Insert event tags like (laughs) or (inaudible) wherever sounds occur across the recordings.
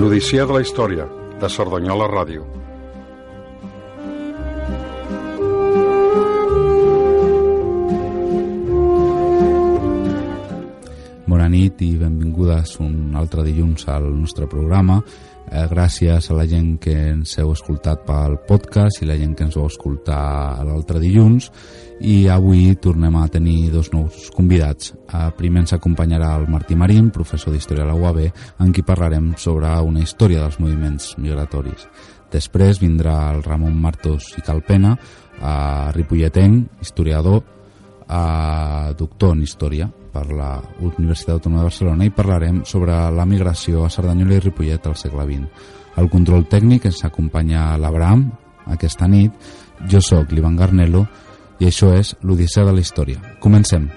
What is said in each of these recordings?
L'Odissea de la Història, de Cerdanyola Ràdio. Bona nit i benvingudes un altre dilluns al nostre programa. Eh, gràcies a la gent que ens heu escoltat pel podcast i la gent que ens vau escoltar l'altre dilluns i avui tornem a tenir dos nous convidats. Eh, primer ens acompanyarà el Martí Marín, professor d'Història a la UAB, en qui parlarem sobre una història dels moviments migratoris. Després vindrà el Ramon Martos i Calpena, eh, ripolletenc, historiador, eh, doctor en Història, per la Universitat Autònoma de Barcelona i parlarem sobre la migració a Cerdanyola i Ripollet al segle XX. El control tècnic ens acompanya l'Abraham aquesta nit, jo sóc l'Ivan Garnelo i això és l'Odissea de la Història. Comencem.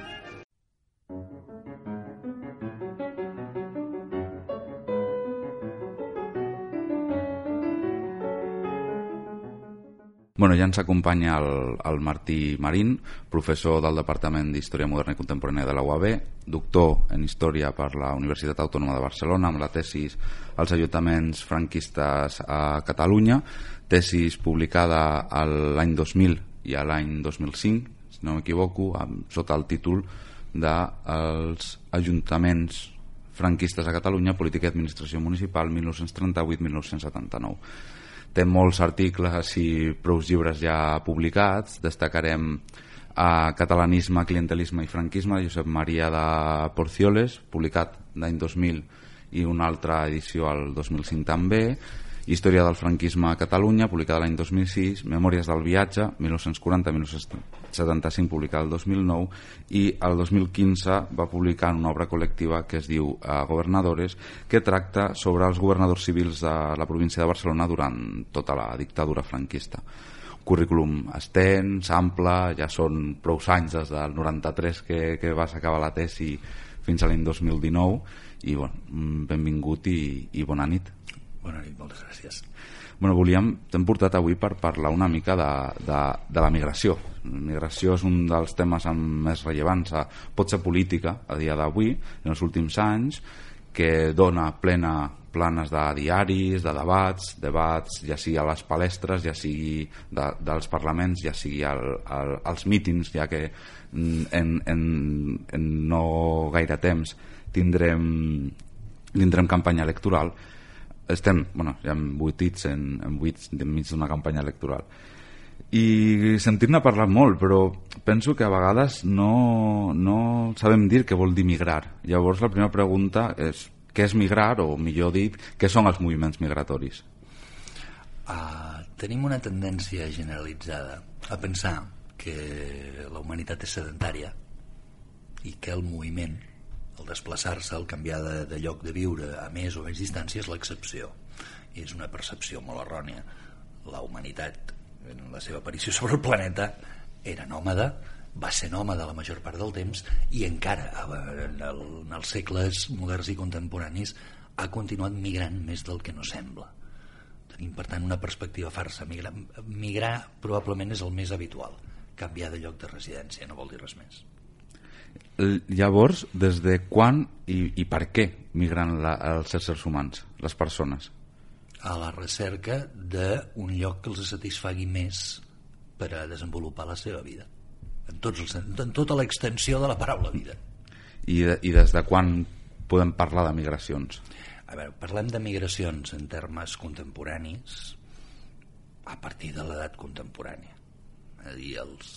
Bueno, ja ens acompanya el, el Martí Marín, professor del Departament d'Història Moderna i Contemporània de la UAB, doctor en Història per la Universitat Autònoma de Barcelona, amb la tesis als ajuntaments franquistes a Catalunya, tesis publicada l'any 2000 i a l'any 2005, si no m'equivoco, sota el títol dels ajuntaments franquistes a Catalunya, política i administració municipal 1938-1979 té molts articles i prou llibres ja publicats. Destacarem a Catalanisme, Clientelisme i Franquisme de Josep Maria de Porcioles publicat l'any 2000 i una altra edició al 2005 també Història del franquisme a Catalunya, publicada l'any 2006, Memòries del viatge, 1940-1975, publicada el 2009, i el 2015 va publicar una obra col·lectiva que es diu eh, Governadores, que tracta sobre els governadors civils de la província de Barcelona durant tota la dictadura franquista currículum extens, ample, ja són prou anys des del 93 que, que vas acabar la tesi fins a l'any 2019 i bueno, mm, benvingut i, i bona nit. Bona nit, moltes gràcies. Bueno, volíem, t'hem portat avui per parlar una mica de, de, de la migració. La migració és un dels temes amb més rellevants, pot ser política a dia d'avui, en els últims anys, que dona plena planes de diaris, de debats, debats ja sigui a les palestres, ja sigui de, dels parlaments, ja sigui al, al, als mítings, ja que en, en, en no gaire temps tindrem, tindrem campanya electoral estem, bueno, ja hem buitits en, en buits enmig d'una campanya electoral. I sentir-ne parlar molt però penso que a vegades no, no sabem dir què vol dir migrar. Llavors la primera pregunta és què és migrar o millor dit què són els moviments migratoris? Uh, tenim una tendència generalitzada a pensar que la humanitat és sedentària i que el moviment el desplaçar-se, el canviar de, de lloc de viure a més o menys distància és l'excepció. I és una percepció molt errònia. La humanitat en la seva aparició (laughs) sobre el planeta era nòmada va ser nòmada la major part del temps i encara en, el, en els segles moderns i contemporanis ha continuat migrant més del que no sembla. Tenim per tant una perspectiva farsa. Migrar, migrar probablement és el més habitual. Canviar de lloc de residència no vol dir res més Llavors, des de quan i, i per què migren la, els éssers humans, les persones? A la recerca d'un lloc que els satisfagui més per a desenvolupar la seva vida. En, tots els, en tota l'extensió de la paraula vida. I, de, I des de quan podem parlar de migracions? A veure, parlem de migracions en termes contemporanis a partir de l'edat contemporània. És a dir, els,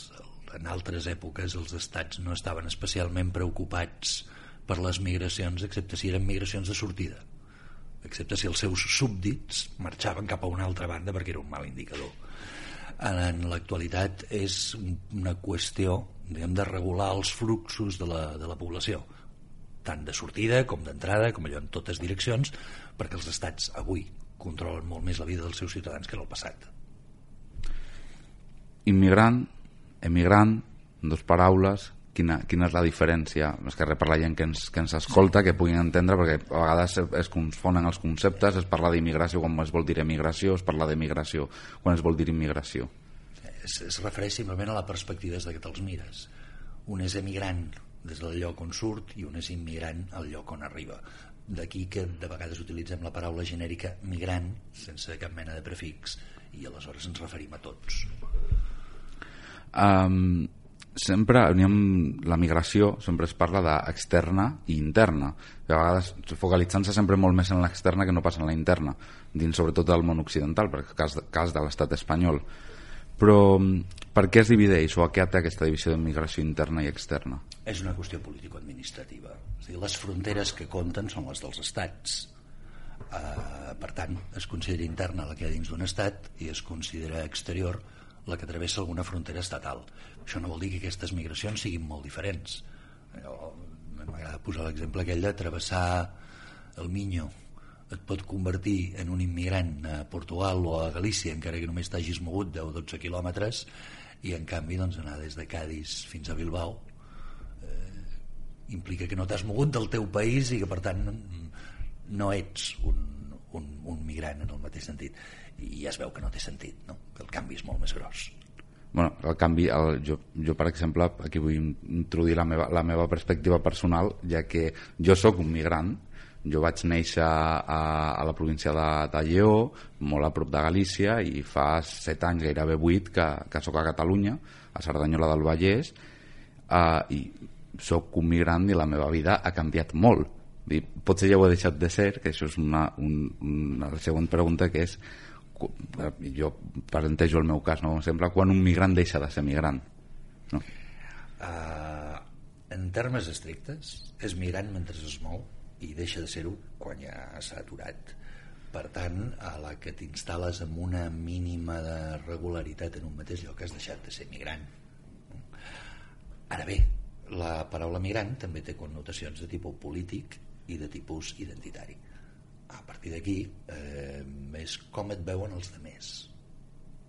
en altres èpoques els estats no estaven especialment preocupats per les migracions excepte si eren migracions de sortida excepte si els seus súbdits marxaven cap a una altra banda perquè era un mal indicador en l'actualitat és una qüestió diguem, de regular els fluxos de la, de la població tant de sortida com d'entrada, com allò en totes direccions, perquè els estats avui controlen molt més la vida dels seus ciutadans que en el passat. Immigrant, emigrant, en dues paraules, quina, quina és la diferència? És que per la gent que ens, que ens escolta que puguin entendre perquè a vegades es, es confonen els conceptes. Es parla d'immigració quan es vol dir emigració es parla d'emigració quan es vol dir immigració. Es, es refereix simplement a la perspectiva des de que te'ls mires. Un és emigrant des del lloc on surt i un és immigrant al lloc on arriba. D'aquí que de vegades utilitzem la paraula genèrica migrant sense cap mena de prefix i aleshores ens referim a tots um, sempre la migració sempre es parla d'externa i interna. A vegades focalitzant-se sempre molt més en l'externa que no pas en la interna dins sobretot del món occidental per cas, cas de l'estat espanyol. Però per què es divideix o a què té aquesta divisió de migració interna i externa? És una qüestió político-administrativa. És dir, les fronteres que compten són les dels estats. Uh, per tant es considera interna la que hi ha dins d'un estat i es considera exterior la que travessa alguna frontera estatal. Això no vol dir que aquestes migracions siguin molt diferents. M'agrada posar l'exemple aquell de travessar el Minyo et pot convertir en un immigrant a Portugal o a Galícia encara que només t'hagis mogut 10 o 12 quilòmetres i en canvi doncs, anar des de Cádiz fins a Bilbao eh, implica que no t'has mogut del teu país i que per tant no ets un, un, un migrant en el mateix sentit i ja es veu que no té sentit no? que el canvi és molt més gros. Bueno, el canvi, el, jo, jo per exemple aquí vull introduir la meva, la meva perspectiva personal ja que jo sóc un migrant. Jo vaig néixer a, a la província de, de Lleó molt a prop de Galícia i fa set anys, gairebé vuit que, que sóc a Catalunya a Cerdanyola del Vallès. Uh, i sóc un migrant i la meva vida ha canviat molt. Potser ja ho he deixat de ser que això és una, un, una següent pregunta que és jo parentejo el meu cas no? sempre quan un migrant deixa de ser migrant no? Uh, en termes estrictes és migrant mentre es mou i deixa de ser-ho quan ja s'ha aturat per tant a la que t'instal·les amb una mínima de regularitat en un mateix lloc has deixat de ser migrant ara bé la paraula migrant també té connotacions de tipus polític i de tipus identitari a partir d'aquí eh, és com et veuen els demés.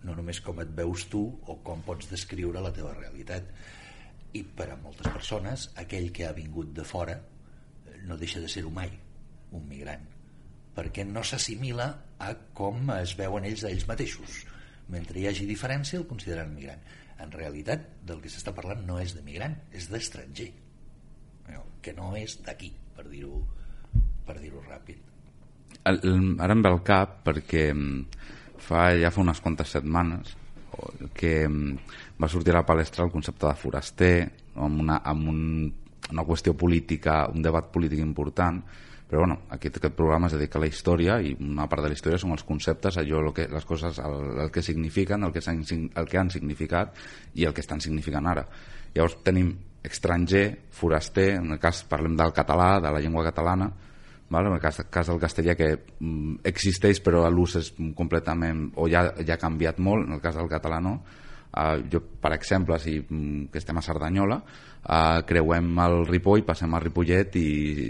No només com et veus tu o com pots descriure la teva realitat. I per a moltes persones aquell que ha vingut de fora eh, no deixa de ser-ho mai un migrant perquè no s'assimila a com es veuen ells a ells mateixos. Mentre hi hagi diferència el consideren migrant. En realitat del que s'està parlant no és de migrant és d'estranger. Que no és d'aquí per dir-ho per dir-ho ràpid ara em ve al cap perquè mm, fa, ja fa unes quantes setmanes que mm, va sortir a la palestra el concepte de foraster amb una, amb un, una qüestió política, un debat polític important però bueno, aquest, aquest programa es dedica a la història i una part de la història són els conceptes, allò, el que, les coses, el, el que signifiquen, el que, han, el que han significat i el que estan significant ara. Llavors tenim estranger, foraster, en el cas parlem del català, de la llengua catalana, Val? En el cas, cas del castellà que mm, existeix però l'ús és completament o ja, ja ha canviat molt, en el cas del català no uh, jo per exemple si mm, que estem a Cerdanyola uh, creuem el Ripoll, passem al Ripollet i,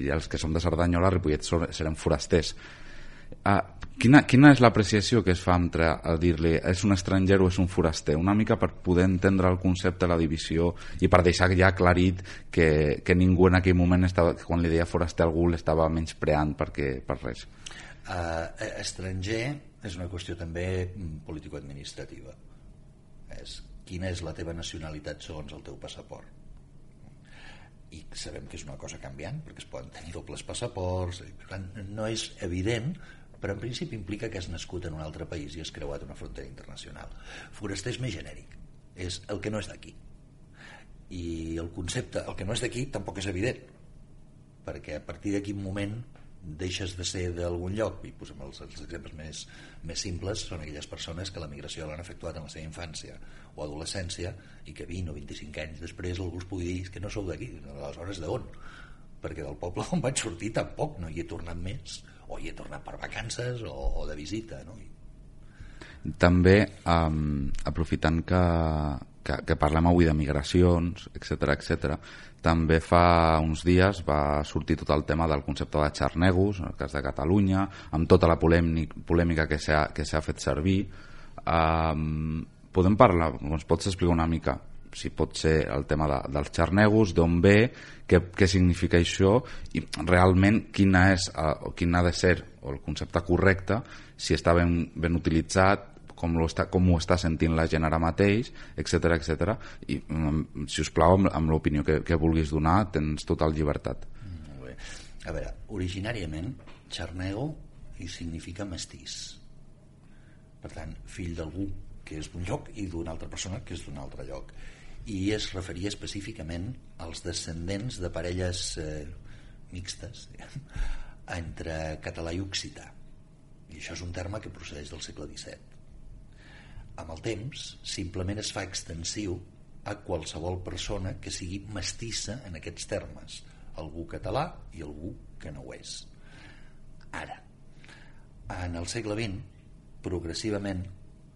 i els que som de Cerdanyola a Ripollet serem forasters uh, Quina, quina és l'apreciació que es fa entre dir-li és un estranger o és un foraster? Una mica per poder entendre el concepte de la divisió i per deixar ja aclarit que, que ningú en aquell moment, estava, quan li deia foraster algú, l'estava menyspreant perquè, per res. Uh, estranger és una qüestió també político-administrativa. És quina és la teva nacionalitat segons el teu passaport i sabem que és una cosa canviant perquè es poden tenir dobles passaports no és evident però en principi implica que has nascut en un altre país i has creuat una frontera internacional. Foraster és més genèric, és el que no és d'aquí. I el concepte, el que no és d'aquí, tampoc és evident, perquè a partir de quin moment deixes de ser d'algun lloc i posem els, els exemples més, més simples són aquelles persones que la migració l'han efectuat en la seva infància o adolescència i que 20 o 25 anys després algú es pugui dir que no sou d'aquí, aleshores d'on? perquè del poble (laughs) on vaig sortir tampoc no hi he tornat més o hi he tornat per vacances o, o de visita no? també um, aprofitant que, que, que parlem avui de migracions, etc etc. també fa uns dies va sortir tot el tema del concepte de xarnegos, en el cas de Catalunya, amb tota la polèmic, polèmica que s'ha fet servir. Um, podem parlar, ens pots explicar una mica si pot ser el tema de, dels xarnegos, d'on ve, què, què significa això i realment quina és, uh, quin ha de ser o el concepte correcte, si està ben, ben utilitzat, com, lo està, com ho està sentint la gent ara mateix, etc etc. I, um, si us plau, amb, amb l'opinió que, que vulguis donar, tens total llibertat. Mm, molt bé. A veure, originàriament, xarnego hi significa mestís. Per tant, fill d'algú que és d'un lloc i d'una altra persona que és d'un altre lloc i es referia específicament als descendents de parelles eh, mixtes (laughs) entre català i occità. I això és un terme que procedeix del segle XVII amb el temps simplement es fa extensiu a qualsevol persona que sigui mestissa en aquests termes. Algú català i algú que no ho és. Ara en el segle XX progressivament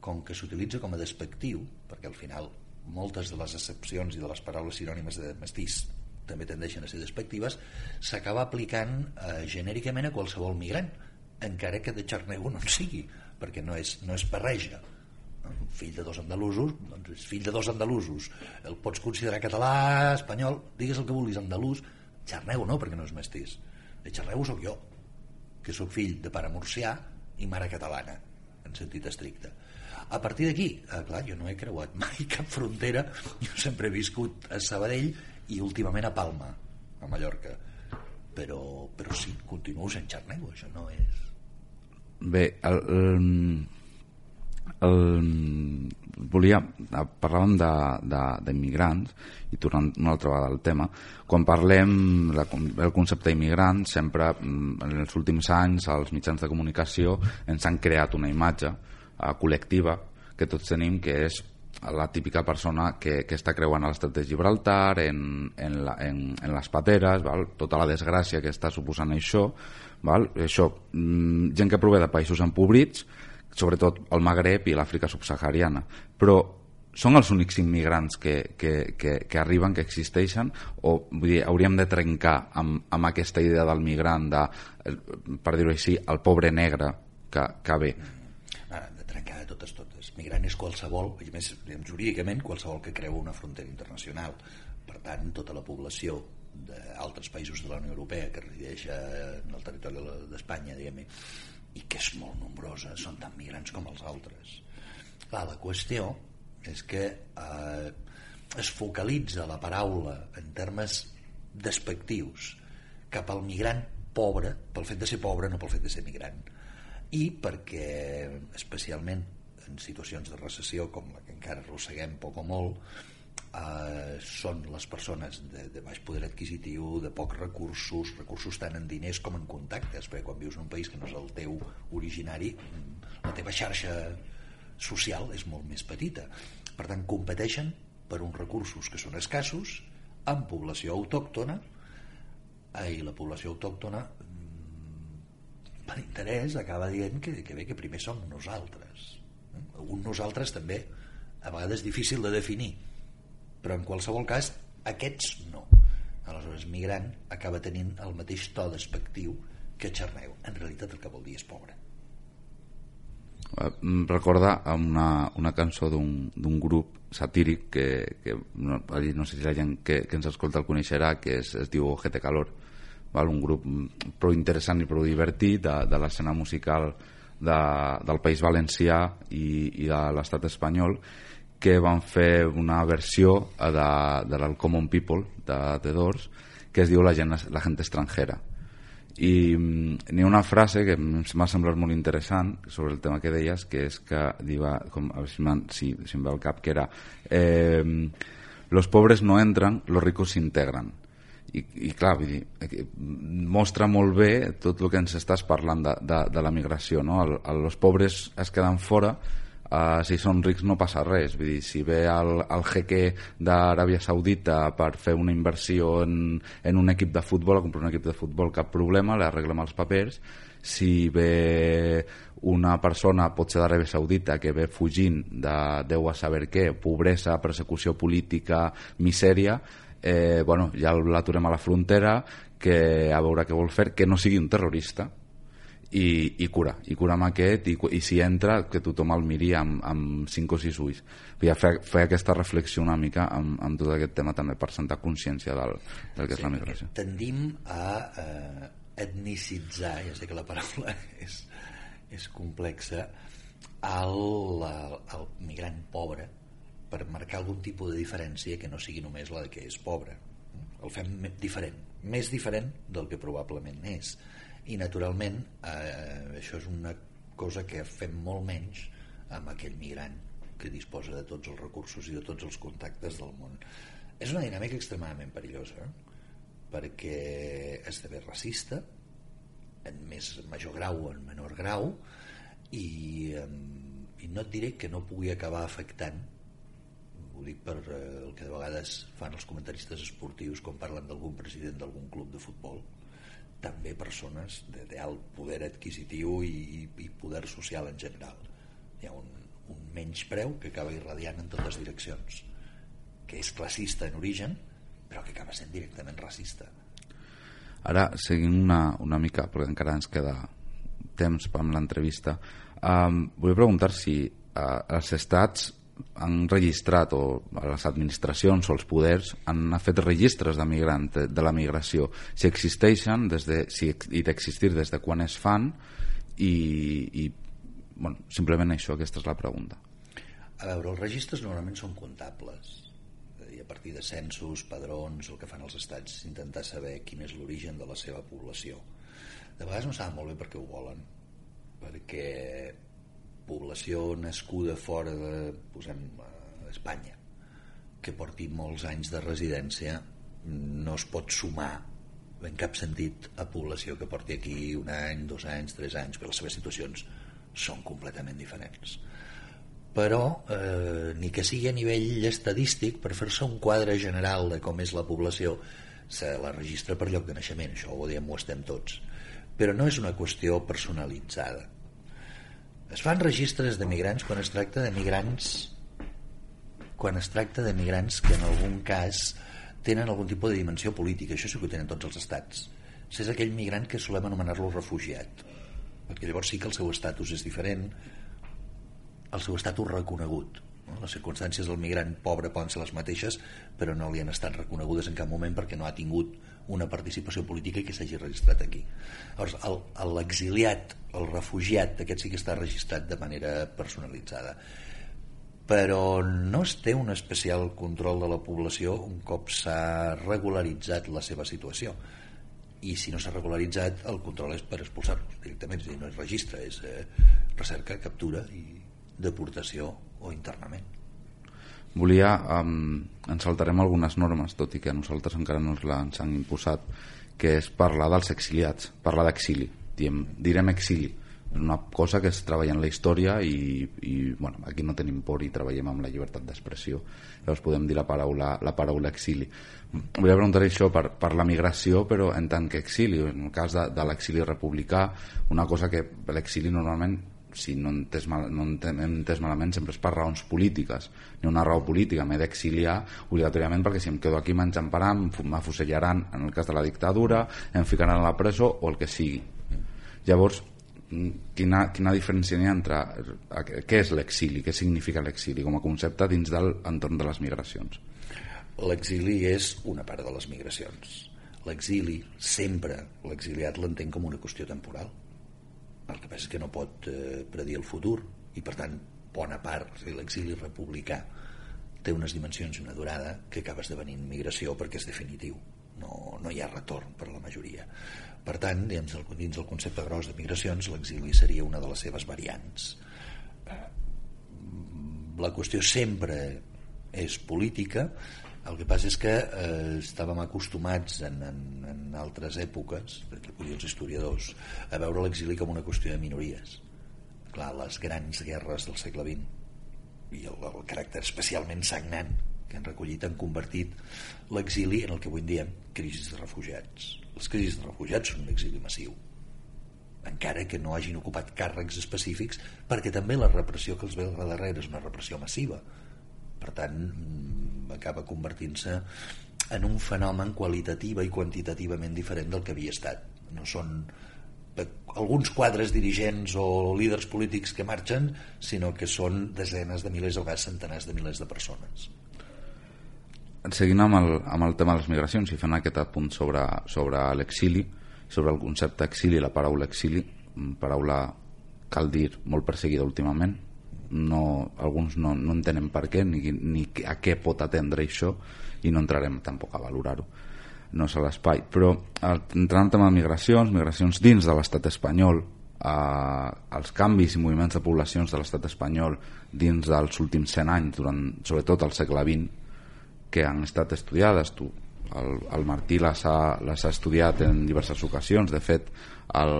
com que s'utilitza com a despectiu, perquè al final moltes de les excepcions i de les paraules sinònimes de mestís també tendeixen a ser despectives, s'acaba aplicant eh, genèricament a qualsevol migrant, encara que de xarnego no en sigui, perquè no és, no és barreja. Fill de dos andalusos, doncs és fill de dos andalusos. El pots considerar català, espanyol, digues el que vulguis, andalús, xarnego no, perquè no és mestís. De xarnego sóc jo, que sóc fill de pare murcià i mare catalana, en sentit estricte a partir d'aquí, eh, clar, jo no he creuat mai (laughs) cap frontera, jo sempre he viscut a Sabadell i últimament a Palma, a Mallorca. Però, però sí, continuo sent xarnego, això no és... Bé, el, el, el, volia, parlàvem d'immigrants i tornant una altra vegada al tema quan parlem del concepte d'immigrant sempre mm, en els últims anys els mitjans de comunicació ens han creat una imatge col·lectiva que tots tenim, que és la típica persona que, que està creuant a l'estat de Gibraltar, en, en, la, en, en les pateres, val? tota la desgràcia que està suposant això, val? això mm, gent que prové de països empobrits, sobretot el Magreb i l'Àfrica subsahariana, però són els únics immigrants que, que, que, que arriben, que existeixen, o vull dir, hauríem de trencar amb, amb aquesta idea del migrant, de, per dir-ho així, el pobre negre que, que ve migrant és qualsevol, i més jurídicament, qualsevol que creu una frontera internacional. Per tant, tota la població d'altres països de la Unió Europea que resideix en el territori d'Espanya, diguem i que és molt nombrosa, són tan migrants com els altres. Clar, la qüestió és que eh, es focalitza la paraula en termes despectius cap al migrant pobre pel fet de ser pobre, no pel fet de ser migrant i perquè especialment en situacions de recessió com la que encara arrosseguem poc o molt eh, són les persones de, de baix poder adquisitiu, de pocs recursos, recursos tant en diners com en contactes, perquè quan vius en un país que no és el teu originari, la teva xarxa social és molt més petita. Per tant, competeixen per uns recursos que són escassos amb població autòctona eh, i la població autòctona mm, per interès acaba dient que, que bé que primer som nosaltres un nosaltres també a vegades difícil de definir però en qualsevol cas aquests no. Aleshores migrant acaba tenint el mateix to despectiu que xarneu. En realitat el que vol dir és pobre. Eh, recorda una, una cançó d'un grup satíric que, que no, no sé si la gent que, que ens escolta el coneixerà que es, es diu GT Calor val? un grup prou interessant i prou divertit de, de l'escena musical de, del País Valencià i, i de l'estat espanyol que van fer una versió de, de l'Common People de The Doors que es diu la gent, la gent estrangera. I mm, n'hi ha una frase que m'ha semblat molt interessant sobre el tema que deies que és que diu, com, a veure si, si, em ve al cap que era eh, los pobres no entran, los ricos s'integran i, i clar, vull dir, mostra molt bé tot el que ens estàs parlant de, de, de la migració no? el, el, els pobres es queden fora uh, si són rics no passa res vull dir, si ve el, el jeque d'Aràbia Saudita per fer una inversió en, en un equip de futbol a comprar un equip de futbol cap problema, li arreglem els papers si ve una persona, pot ser d'Aràbia Saudita, que ve fugint de Déu a saber què, pobresa, persecució política, misèria, eh, bueno, ja l'aturem a la frontera, que a veure què vol fer, que no sigui un terrorista, i, i cura, i cura amb aquest i, i si entra que tothom el miri amb, amb 5 o 6 ulls. Ja fer, fer aquesta reflexió una mica amb, amb tot aquest tema també per sentar consciència del, del que sí, és la migració. tendim a eh, etnicitzar ja sé que la paraula (laughs) és, és complexa al migrant pobre per marcar algun tipus de diferència que no sigui només la de que és pobre. El fem diferent, més diferent del que probablement és. I naturalment eh, això és una cosa que fem molt menys amb aquell migrant que disposa de tots els recursos i de tots els contactes del món. És una dinàmica extremadament perillosa eh? perquè esdevé racista en més major grau o en menor grau i, i no et diré que no pugui acabar afectant ho dic per eh, el que de vegades fan els comentaristes esportius quan parlen d'algun president d'algun club de futbol també persones d'alt poder adquisitiu i, i poder social en general. Hi ha un, un menys preu que acaba irradiant en totes direccions, que és classista en origen, però que acaba sent directament racista. Ara, seguint una, una mica, perquè encara ens queda temps amb l'entrevista, um, vull preguntar si uh, els estats han registrat o les administracions o els poders han fet registres de migrants de, de la migració. Si existeixen des de, si, i d'existir des de quan es fan i, i bueno, simplement això, aquesta és la pregunta. A veure, els registres normalment són comptables i a partir de censos, padrons el que fan els estats intentar saber quin és l'origen de la seva població. De vegades no saben molt bé per què ho volen perquè població nascuda fora de, posem, Espanya, que porti molts anys de residència, no es pot sumar en cap sentit a població que porti aquí un any, dos anys, tres anys, perquè les seves situacions són completament diferents. Però, eh, ni que sigui a nivell estadístic, per fer-se un quadre general de com és la població, se la registra per lloc de naixement, això ho diem, ho estem tots. Però no és una qüestió personalitzada es fan registres de migrants quan es tracta de migrants quan es tracta de migrants que en algun cas tenen algun tipus de dimensió política això sí que ho tenen tots els estats és aquell migrant que solem anomenar-lo refugiat perquè llavors sí que el seu estatus és diferent el seu estatus reconegut no? les circumstàncies del migrant pobre poden ser les mateixes però no li han estat reconegudes en cap moment perquè no ha tingut una participació política que s'hagi registrat aquí. Llavors, l'exiliat, el, el refugiat, aquest sí que està registrat de manera personalitzada. Però no es té un especial control de la població un cop s'ha regularitzat la seva situació. I si no s'ha regularitzat el control és per expulsar-los directament, és dir, no és registre és eh, recerca, captura i deportació o internament volia um, ens saltarem algunes normes tot i que a nosaltres encara no ens han imposat que és parlar dels exiliats parlar d'exili, direm exili. És una cosa que es treballa en la història i, i bueno, aquí no tenim por i treballem amb la llibertat d'expressió. Llavors podem dir la paraula, la paraula exili. Volia preguntar això per, per la migració però en tant que exili en el cas de, de l'exili republicà una cosa que l'exili normalment si no entès, mal, no entès malament sempre és per raons polítiques. Ni una raó política, m'he d'exiliar obligatòriament perquè si em quedo aquí m'enxamparan m'afusellaran en el cas de la dictadura em ficaran a la presó o el que sigui. Llavors quina, quina diferència n'hi ha entre què és l'exili, què significa l'exili com a concepte dins de l'entorn de les migracions? L'exili és una part de les migracions. L'exili sempre l'exiliat l'entén com una qüestió temporal el que passa és que no pot eh, predir el futur i per tant bona part de l'exili republicà té unes dimensions i una durada que acaba esdevenint migració perquè és definitiu. No, no hi ha retorn per a la majoria. Per tant, dins el, dins el concepte gros de migracions l'exili seria una de les seves variants. Eh, la qüestió sempre és política el que passa és que eh, estàvem acostumats en, en, en altres èpoques, que dir els historiadors, a veure l'exili com una qüestió de minories. Clar, les grans guerres del segle XX i el, el caràcter especialment sagnant que han recollit han convertit l'exili en el que avui en diem crisis de refugiats. Les crisis de refugiats són un exili massiu encara que no hagin ocupat càrrecs específics perquè també la repressió que els ve al darrere és una repressió massiva per tant mm, acaba convertint-se en un fenomen qualitativa i quantitativament diferent del que havia estat no són alguns quadres dirigents o líders polítics que marxen, sinó que són desenes de milers o centenars de milers de persones. Seguint amb el, amb el tema de les migracions i fent aquest apunt sobre, sobre l'exili, sobre el concepte exili, la paraula exili, paraula cal dir molt perseguida últimament, no, alguns no, no entenen per què ni, ni a què pot atendre això i no entrarem tampoc a valorar-ho. No és l'espai. Però entrant en tema de migracions migracions dins de l'estat espanyol eh, els canvis i moviments de poblacions de l'estat espanyol dins dels últims 100 anys durant, sobretot al segle XX que han estat estudiades tu, el, el Martí les ha, les ha estudiat en diverses ocasions. De fet el,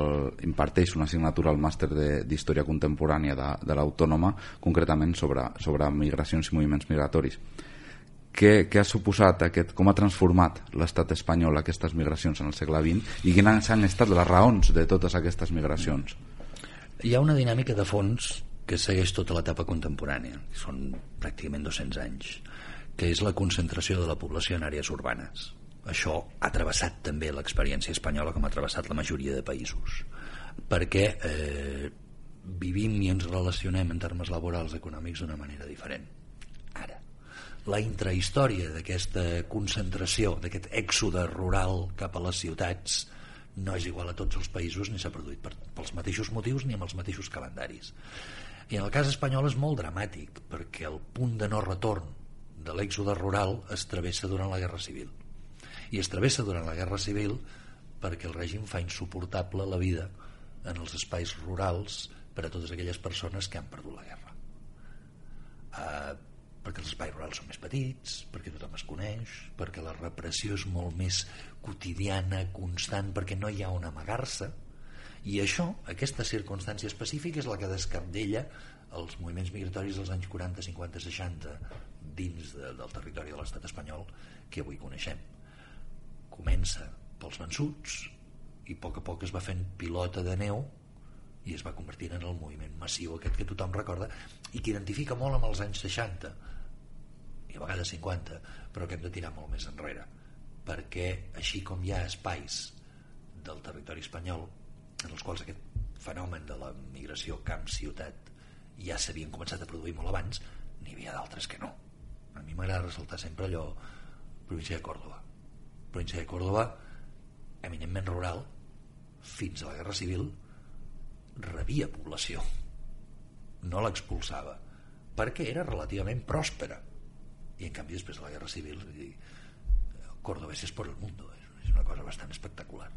imparteix una assignatura al màster d'Història Contemporània de, de l'Autònoma concretament sobre, sobre migracions i moviments migratoris. Què, què ha suposat aquest, com ha transformat l'estat espanyol aquestes migracions en el segle XX i quines han estat les raons de totes aquestes migracions? Hi ha una dinàmica de fons que segueix tota l'etapa contemporània, són pràcticament 200 anys, que és la concentració de la població en àrees urbanes. Això ha travessat també l'experiència espanyola com ha travessat la majoria de països, perquè eh, vivim i ens relacionem en termes laborals econòmics d'una manera diferent la intrahistòria d'aquesta concentració, d'aquest èxode rural cap a les ciutats no és igual a tots els països ni s'ha produït per, pels mateixos motius ni amb els mateixos calendaris. I en el cas espanyol és molt dramàtic perquè el punt de no retorn de l'èxode rural es travessa durant la Guerra Civil. I es travessa durant la Guerra Civil perquè el règim fa insuportable la vida en els espais rurals per a totes aquelles persones que han perdut la guerra. Uh, perquè els espais rurals són més petits, perquè tothom es coneix, perquè la repressió és molt més quotidiana, constant, perquè no hi ha on amagar-se, i això, aquesta circumstància específica és la que descapdella els moviments migratoris dels anys 40, 50, 60 dins de, del territori de l'estat espanyol que avui coneixem. Comença pels vençuts i a poc a poc es va fent pilota de neu i es va convertint en el moviment massiu aquest que tothom recorda i que identifica molt amb els anys 60 i a vegades 50 però que hem de tirar molt més enrere perquè així com hi ha espais del territori espanyol en els quals aquest fenomen de la migració camp-ciutat ja s'havien començat a produir molt abans n'hi havia d'altres que no a mi m'agrada ressaltar sempre allò província de Còrdoba província de Còrdoba eminentment rural fins a la Guerra Civil rebia població. No l'expulsava perquè era relativament pròspera. I en canvi després de la Guerra Civil Córdoba és per el mundo és una cosa bastant espectacular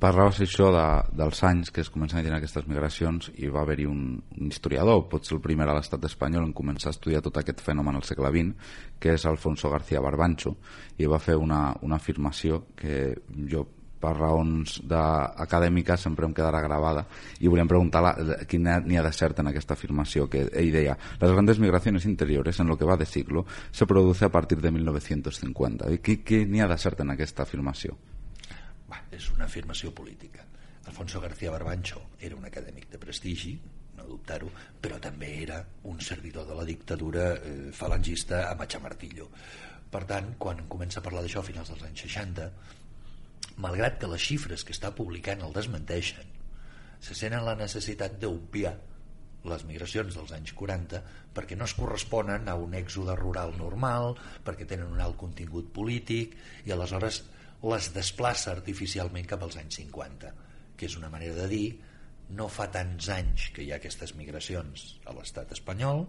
parlaves això de, dels anys que es comencen a tenir aquestes migracions i va haver-hi un, un historiador, potser el primer a l'estat espanyol en començar a estudiar tot aquest fenomen al segle XX, que és Alfonso García Barbancho i va fer una, una afirmació que jo per raons acadèmiques sempre em quedarà gravada i volíem preguntar quin n'hi ha de cert en aquesta afirmació que ell deia les grandes migracions interiores en lo que va de siglo se produce a partir de 1950 i què n'hi ha de cert en aquesta afirmació? És una afirmació política Alfonso García Barbancho era un acadèmic de prestigi no dubtar-ho, però també era un servidor de la dictadura eh, falangista a Machamartillo. Per tant, quan comença a parlar d'això a finals dels anys 60, malgrat que les xifres que està publicant el desmenteixen, se senten la necessitat d'obviar les migracions dels anys 40 perquè no es corresponen a un èxode rural normal, perquè tenen un alt contingut polític i aleshores les desplaça artificialment cap als anys 50, que és una manera de dir no fa tants anys que hi ha aquestes migracions a l'estat espanyol,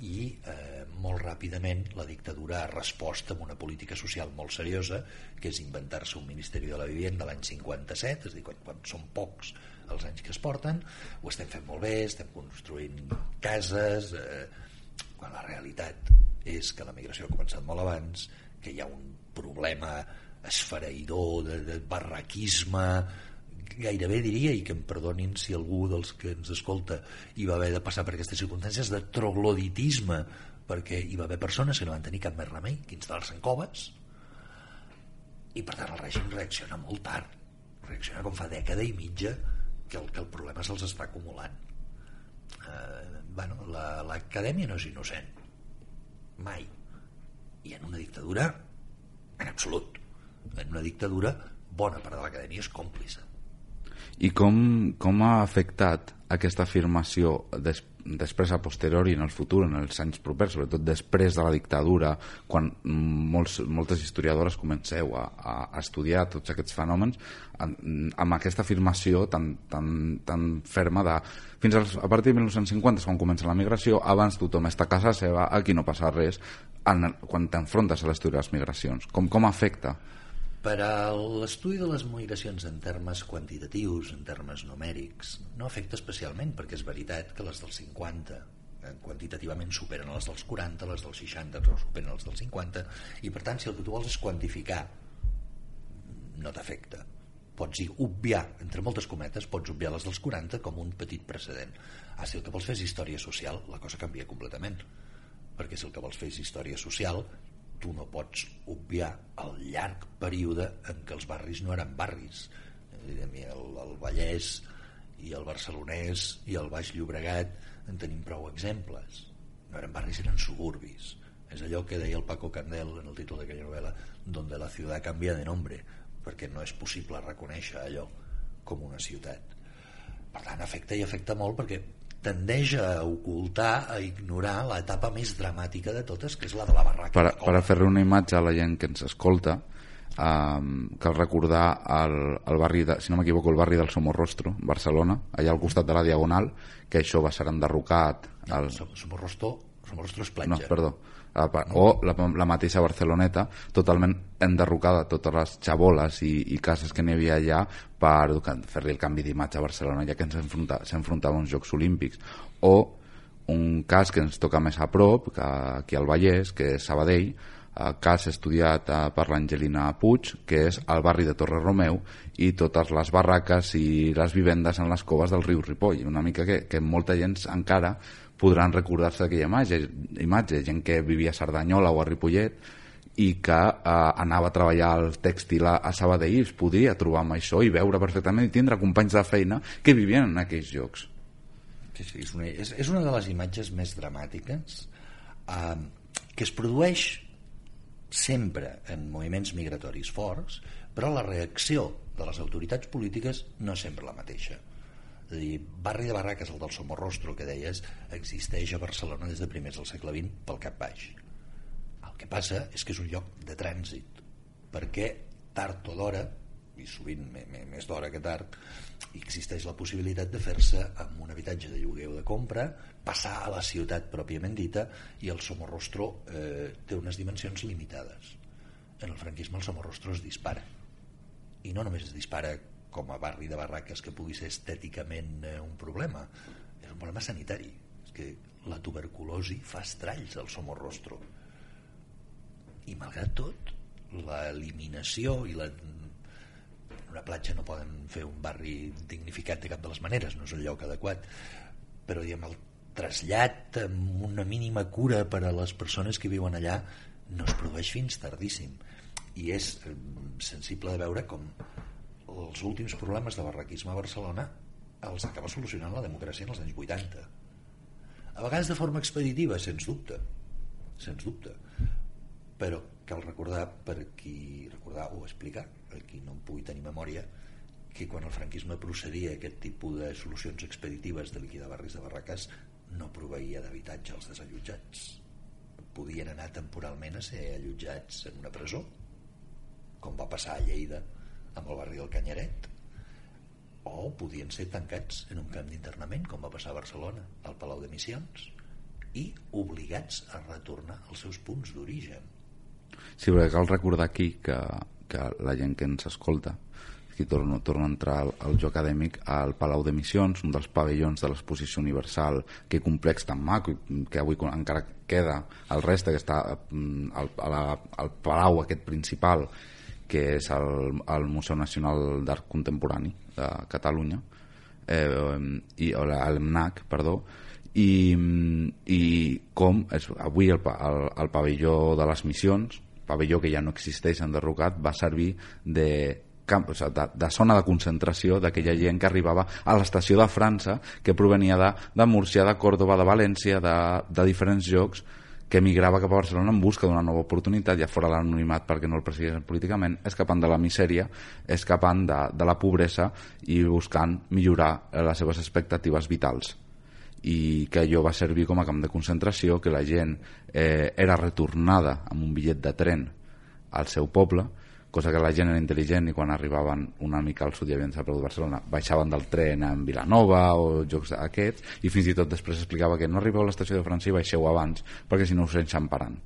i eh, molt ràpidament la dictadura ha respost amb una política social molt seriosa que és inventar-se un Ministeri de la Vivienda l'any 57 és a dir, quan, quan són pocs els anys que es porten ho estem fent molt bé, estem construint cases eh, quan la realitat és que la migració ha començat molt abans que hi ha un problema esfereïdor de, de barraquisme gairebé diria, i que em perdonin si algú dels que ens escolta hi va haver de passar per aquestes circumstàncies, de trogloditisme, perquè hi va haver persones que no van tenir cap més remei que instal·lar-se en coves, i per tant el règim reacciona molt tard, reacciona com fa dècada i mitja que el, que el problema se'ls està acumulant. Eh, bueno, l'acadèmia la, no és innocent, mai. I en una dictadura, en absolut, en una dictadura bona part de l'acadèmia és còmplice i com, com ha afectat aquesta afirmació des, després a posteriori en el futur, en els anys propers, sobretot després de la dictadura, quan molts, moltes historiadores comenceu a, a estudiar tots aquests fenòmens, amb aquesta afirmació tan, tan, tan ferma de fins als, a partir de 1950 quan comença la migració, abans tothom està a casa seva, aquí no passa res, en, quan t'enfrontes a l'estudi de les migracions. Com, com afecta? Per a l'estudi de les migracions en termes quantitatius, en termes numèrics, no afecta especialment perquè és veritat que les dels 50 eh, quantitativament superen les dels 40, les dels 60 però superen les dels 50 i per tant si el que tu vols és quantificar no t'afecta. Pots obviar, entre moltes cometes pots obviar les dels 40 com un petit precedent. Ah, si el que vols fer és història social la cosa canvia completament perquè si el que vols fer és història social tu no pots obviar el llarg període en què els barris no eren barris. El, el Vallès i el Barcelonès i el Baix Llobregat en tenim prou exemples. No eren barris, eren suburbis. És allò que deia el Paco Candel en el títol d'aquella novel·la donde la ciutat canvia de nombre perquè no és possible reconèixer allò com una ciutat. Per tant afecta i afecta molt perquè tendeix a ocultar, a ignorar l'etapa més dramàtica de totes, que és la de la barraca. Per, per a fer-li una imatge a la gent que ens escolta, um, cal recordar el, el barri, de, si no m'equivoco, el barri del Somorrostro, Barcelona, allà al costat de la Diagonal, que això va ser enderrocat. El... Somorrostro, Somorrostro és platja. No, perdó, o la, la mateixa Barceloneta totalment enderrocada totes les xaboles i, i cases que n'hi havia allà per fer-li el canvi d'imatge a Barcelona ja que s'enfrontava a uns Jocs Olímpics. O un cas que ens toca més a prop que aquí al Vallès que és Sabadell cas estudiat eh, per l'Angelina Puig que és el barri de Torre Romeu i totes les barraques i les vivendes en les coves del riu Ripoll. Una mica que, que molta gent encara podran recordar-se d'aquella imatge, imatge, gent que vivia a Cerdanyola o a Ripollet i que eh, anava a treballar al tèxtil a, a Sabadell i es podia trobar amb això i veure perfectament i tindre companys de feina que vivien en aquells llocs. Sí, sí, és, una, és, és una de les imatges més dramàtiques eh, que es produeix sempre en moviments migratoris forts, però la reacció de les autoritats polítiques no és sempre la mateixa és dir, barri de barraques, el del Somorrostro que deies, existeix a Barcelona des de primers del segle XX pel cap baix. El que passa és que és un lloc de trànsit, perquè tard o d'hora, i sovint més d'hora que tard, existeix la possibilitat de fer-se amb un habitatge de lloguer o de compra, passar a la ciutat pròpiament dita, i el Somorrostro eh, té unes dimensions limitades. En el franquisme el Somorrostro es dispara. I no només es dispara com a barri de barraques que pugui ser estèticament eh, un problema. És un problema sanitari. És que la tuberculosi fa estralls al somorrostro. I malgrat tot l'eliminació i la una platja no poden fer un barri dignificat de cap de les maneres no és el lloc adequat. Però diguem, el trasllat amb una mínima cura per a les persones que viuen allà no es produeix fins tardíssim. I és eh, sensible de veure com els últims problemes de barraquisme a Barcelona els acaba solucionant la democràcia en els anys 80 a vegades de forma expeditiva sens dubte. Sens dubte. Però cal recordar per qui recordar o explicar per qui no en pugui tenir memòria que quan el franquisme procedia aquest tipus de solucions expeditives de liquidar barris de barraques no proveïa d'habitatge als desallotjats. Podien anar temporalment a ser allotjats en una presó com va passar a Lleida amb el barri del Canyaret o podien ser tancats en un camp d'internament com va passar a Barcelona al Palau de Missions i obligats a retornar als seus punts d'origen. Sí, però cal recordar aquí que, que la gent que ens escolta aquí torna, torna a entrar al, al joc acadèmic al Palau de Missions, un dels pavellons de l'exposició universal, que complex tan maco que avui encara queda el reste que està mm, al, al, al Palau aquest principal que és el, el Museu Nacional d'Art Contemporani de Catalunya, eh, i, o l'ALMNAC, perdó, i, i com és, avui el, el, el pavelló de les missions, pavelló que ja no existeix enderrocat, va servir de camp, o sigui, de, de zona de concentració d'aquella gent que arribava a l'estació de França que provenia de, de Múrcia, de Còrdoba, de València, de, de diferents llocs que emigrava cap a Barcelona en busca d'una nova oportunitat, ja fora l'anonimat perquè no el perseguissin políticament, escapant de la misèria, escapant de, de la pobresa i buscant millorar les seves expectatives vitals. I que allò va servir com a camp de concentració, que la gent eh, era retornada amb un bitllet de tren al seu poble cosa que la gent era intel·ligent i quan arribaven una mica al sud i havien desaparegut Barcelona baixaven del tren en Vilanova o jocs aquests i fins i tot després explicava que no arribeu a l'estació de França i baixeu abans perquè si no us enxamparan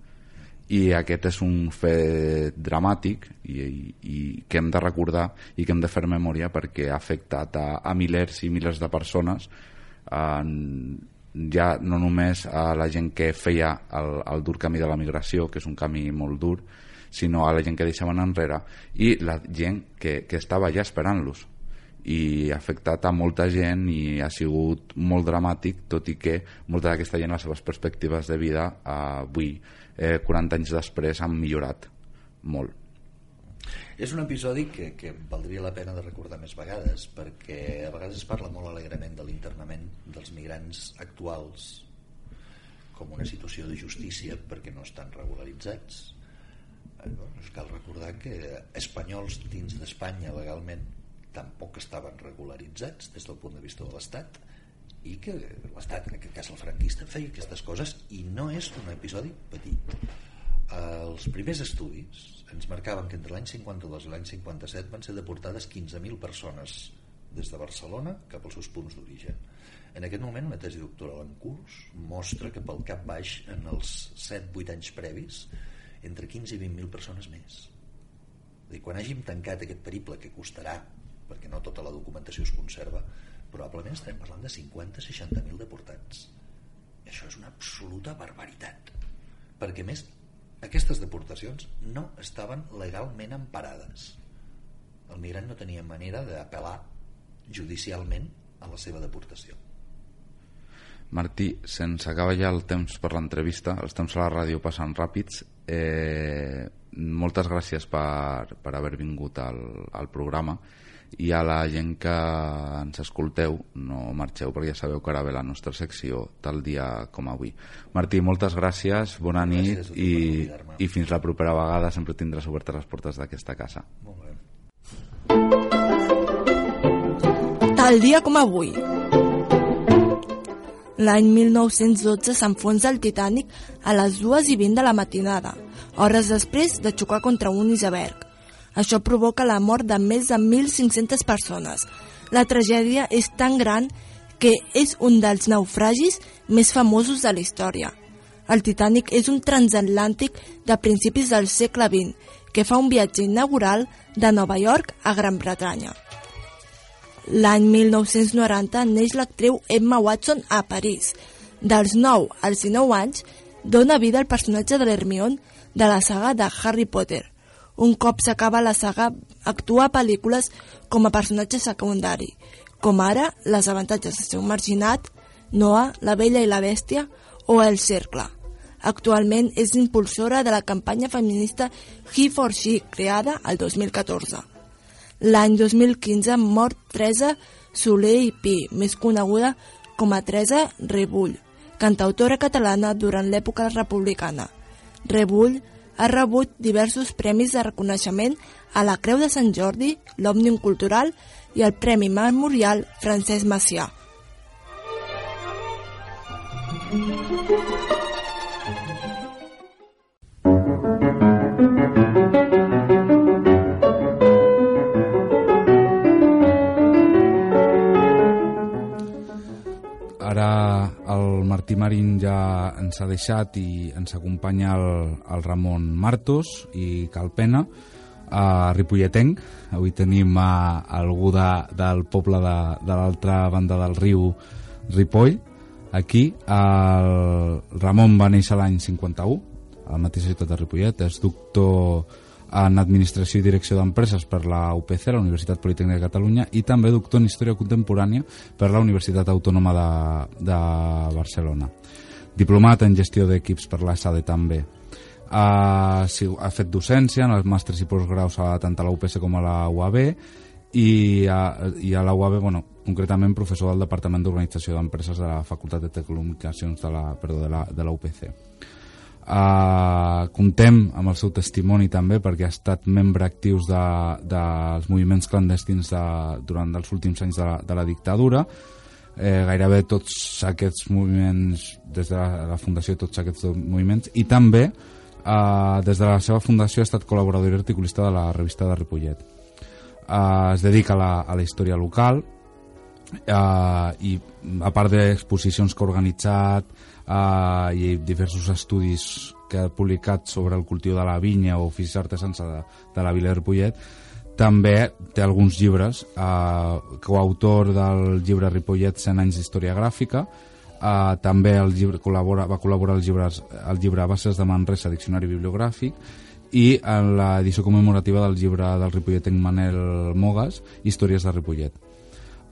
i aquest és un fet dramàtic i, i, i que hem de recordar i que hem de fer memòria perquè ha afectat a, a milers i milers de persones en, ja no només a la gent que feia el, el dur camí de la migració, que és un camí molt dur, sinó a la gent que deixaven enrere i la gent que, que estava ja esperant-los. I ha afectat a molta gent i ha sigut molt dramàtic tot i que molta d'aquesta gent les seves perspectives de vida avui, eh, 40 anys després han millorat molt. És un episodi que, que valdria la pena de recordar més vegades perquè a vegades es parla molt alegrement de l'internament dels migrants actuals com una situació de justícia perquè no estan regularitzats doncs cal recordar que espanyols dins d'Espanya legalment tampoc estaven regularitzats des del punt de vista de l'Estat i que l'Estat, en aquest cas el franquista, feia aquestes coses i no és un episodi petit. Els primers estudis ens marcaven que entre l'any 52 i l'any 57 van ser deportades 15.000 persones des de Barcelona cap als seus punts d'origen. En aquest moment una tesi doctoral en curs mostra que pel cap baix en els 7-8 anys previs entre 15 i 20.000 persones més. I quan hàgim tancat aquest periple, que costarà, perquè no tota la documentació es conserva, probablement estarem parlant de 50-60.000 deportats. I això és una absoluta barbaritat. Perquè, més, aquestes deportacions no estaven legalment emparades. El migrant no tenia manera d'apel·lar judicialment a la seva deportació. Martí, se'ns acaba ja el temps per l'entrevista, els temps a la ràdio passen ràpids. Eh, moltes gràcies per, per haver vingut al, al programa. I a la gent que ens escolteu no marxeu perquè ja sabeu que ara ve la nostra secció tal dia com avui. Martí, moltes gràcies, bona nit gràcies i, i fins la propera vegada sempre tindràs obertes les portes d'aquesta casa. Molt bé. Tal dia com avui L'any 1912 s'enfonsa el Titanic a les 2 i 20 de la matinada, hores després de xocar contra un iceberg. Això provoca la mort de més de 1.500 persones. La tragèdia és tan gran que és un dels naufragis més famosos de la història. El Titanic és un transatlàntic de principis del segle XX que fa un viatge inaugural de Nova York a Gran Bretanya. L'any 1990 neix l'actriu Emma Watson a París. Dels 9 als 19 anys, dona vida al personatge de l'Hermione de la saga de Harry Potter. Un cop s'acaba la saga, actua a pel·lícules com a personatge secundari, com ara Les avantatges de ser un marginat, Noah, La vella i la bèstia o El cercle. Actualment és impulsora de la campanya feminista He for She, creada el 2014. L'any 2015 mort Teresa Soler i Pi, més coneguda com a Teresa Rebull, cantautora catalana durant l'època republicana. Rebull ha rebut diversos premis de reconeixement a la Creu de Sant Jordi, l'Òmnium Cultural i el Premi Memorial Francesc Macià. Ara el Martí Marín ja ens ha deixat i ens acompanya el, el Ramon Martos i Calpena a Ripolletenc. Avui tenim a, algú de, del poble de, de l'altra banda del riu Ripoll. Aquí el Ramon va néixer l'any 51 a la mateixa ciutat de Ripollet, és doctor en Administració i Direcció d'Empreses per la UPC, la Universitat Politècnica de Catalunya, i també doctor en Història Contemporània per la Universitat Autònoma de, de Barcelona. Diplomat en Gestió d'Equips per la SADE també. Ha, ha fet docència en els màsters i postgraus a, tant a la UPC com a la UAB i a, i a la UAB, bueno, concretament professor del Departament d'Organització d'Empreses de la Facultat de Telecomunicacions de la, perdó, de la, de la UPC. Uh, comptem amb el seu testimoni també perquè ha estat membre actius de, dels moviments clandestins de, durant els últims anys de la, de la dictadura. Eh, gairebé tots aquests moviments des de la, la fundació tots aquests moviments. I també eh, des de la seva fundació ha estat col·laborador i articulista de la revista de Ripollet. Eh, es dedica a la, a la història local eh, i a part d'exposicions que ha organitzat uh, i diversos estudis que ha publicat sobre el cultiu de la vinya o oficis artesans de, de la vila de Ripollet també té alguns llibres eh, coautor del llibre Ripollet 100 anys d'història gràfica eh, també el llibre, col·labora, va col·laborar al llibre, el llibre Bases de Manresa, Diccionari Bibliogràfic i en l'edició commemorativa del llibre del ripolletenc Manel Mogas Històries de Ripollet.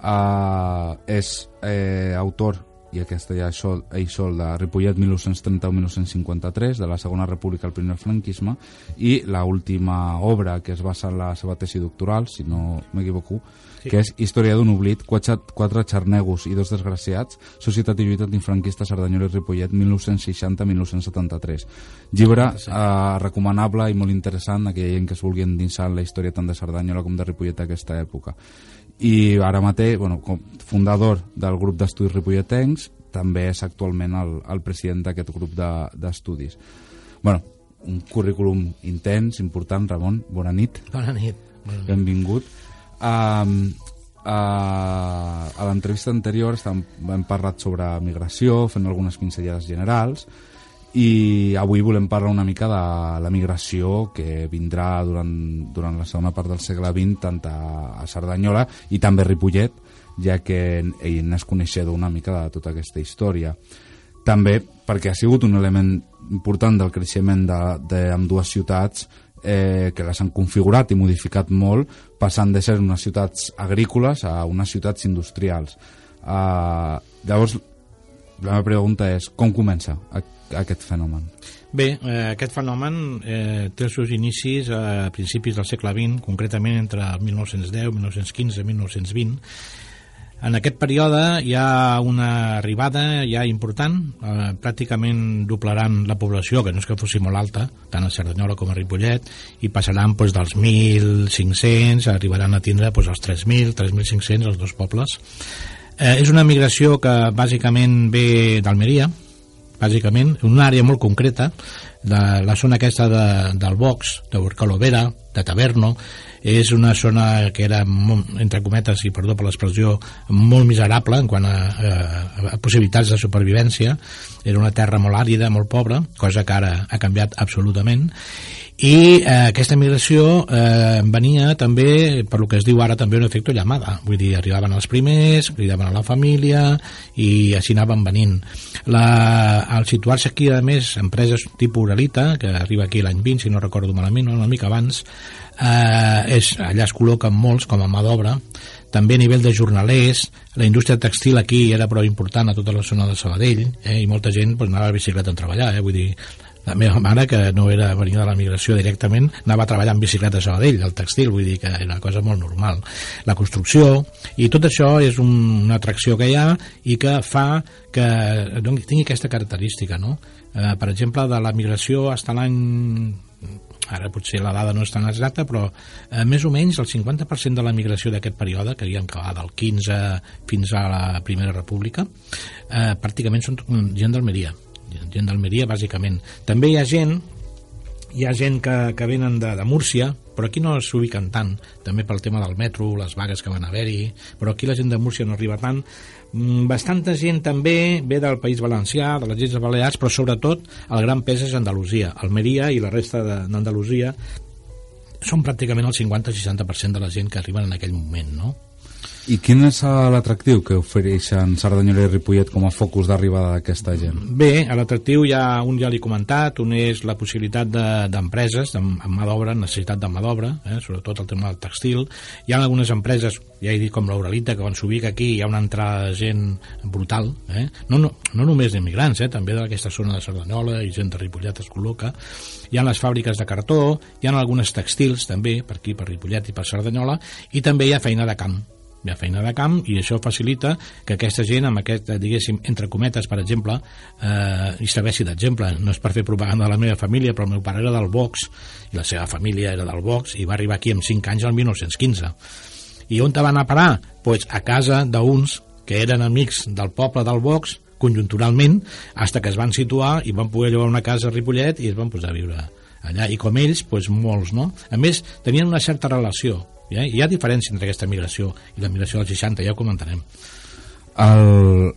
Uh, és eh, autor i aquesta ja sol, ell sol de Ripollet 1930-1953 de la Segona República al primer franquisme i la última obra que es basa en la seva tesi doctoral si no m'equivoco sí. que és Història d'un oblit, quatre, quatre xarnegos i dos desgraciats, Societat i lluita antifranquista Cerdanyola i Ripollet 1960-1973 llibre eh, recomanable i molt interessant a aquella gent que es vulgui endinsar en la història tant de Cerdanyola com de Ripollet d'aquesta època i ara mateix, bueno, com fundador del grup d'estudis ripolletens, també és actualment el, el president d'aquest grup d'estudis. De, bueno, un currículum intens, important, Ramon, bona nit. Bona nit. Benvingut. Um, uh, a l'entrevista anterior hem parlat sobre migració, fent algunes pinzellades generals, i avui volem parlar una mica de la migració que vindrà durant, durant la segona part del segle XX tant a, Cerdanyola i també a Ripollet ja que ell n'és coneixedor una mica de tota aquesta història. També perquè ha sigut un element important del creixement d'amb dues ciutats eh, que les han configurat i modificat molt passant de ser unes ciutats agrícoles a unes ciutats industrials. Uh, llavors la meva pregunta és com comença aquest fenomen? Bé, eh, aquest fenomen eh, té els seus inicis a principis del segle XX, concretament entre 1910, 1915 i 1920. En aquest període hi ha una arribada ja important, eh, pràcticament doblaran la població, que no és que fossi molt alta, tant a Cerdanyola com a Ripollet, i passaran doncs, dels 1.500, arribaran a tindre doncs, els 3.000, 3.500, els dos pobles. Eh, és una migració que bàsicament ve d'Almeria, bàsicament, en una àrea molt concreta, de la zona aquesta de, del Box, de Borcalovera, de Taverno, és una zona que era, entre cometes, i perdó per l'expressió, molt miserable en quant a, a, a possibilitats de supervivència. Era una terra molt àrida, molt pobra, cosa que ara ha canviat absolutament, i eh, aquesta migració eh, venia també, per lo que es diu ara també un efecte llamada, vull dir, arribaven els primers, cridaven a la família i així anaven venint. La, al situar-se aquí a més empreses tipus Uralita, que arriba aquí l'any 20 si no recordo malament, una mica abans eh, és, allà es col·loquen molts com a mà d'obra. També a nivell de jornalers la indústria textil aquí era prou important a tota la zona de Sabadell eh, i molta gent pues, anava a bicicleta a treballar eh, vull dir, la meva mare, que no era venia de la migració directament, anava a treballar en bicicleta a Sabadell, al textil, vull dir que era una cosa molt normal. La construcció, i tot això és un, una atracció que hi ha i que fa que doncs, tingui aquesta característica, no? Eh, per exemple, de la migració fins l'any ara potser la dada no és tan exacta, però eh, més o menys el 50% de la migració d'aquest període, que que va del 15 fins a la Primera República, eh, pràcticament són gent d'Almeria gent d'Almeria bàsicament. També hi ha gent hi ha gent que, que venen de, de Múrcia, però aquí no s'ubiquen tant, també pel tema del metro, les vagues que van haver-hi, però aquí la gent de Múrcia no arriba tant. Mm, bastanta gent també ve del País Valencià, de les Illes Balears, però sobretot el gran pes és Andalusia. Almeria i la resta d'Andalusia són pràcticament el 50-60% de la gent que arriben en aquell moment, no? I quin és l'atractiu que ofereixen Cerdanyola i Ripollet com a focus d'arribada d'aquesta gent? Bé, l'atractiu ja un ja l'he comentat, un és la possibilitat d'empreses, de, amb mà d'obra, necessitat de mà d'obra, eh, sobretot el tema del textil. Hi ha algunes empreses, ja he dit com l'Uralita, que quan s'ubica aquí hi ha una entrada de gent brutal, eh? no, no, no només d'immigrants, eh? també d'aquesta zona de Cerdanyola i gent de Ripollet es col·loca. Hi ha les fàbriques de cartó, hi ha algunes textils també, per aquí, per Ripollet i per Cerdanyola, i també hi ha feina de camp, hi ha feina de camp i això facilita que aquesta gent amb aquest, diguéssim, entre cometes, per exemple eh, i serveixi d'exemple no és per fer propaganda de la meva família però el meu pare era del Vox i la seva família era del Vox i va arribar aquí amb 5 anys al 1915 i on te van a parar? Pues a casa d'uns que eren amics del poble del Vox conjunturalment, hasta que es van situar i van poder llogar una casa a Ripollet i es van posar a viure allà, i com ells, pues, molts, no? A més, tenien una certa relació ja? Hi ha diferència entre aquesta migració i la migració dels 60, ja ho comentarem. El,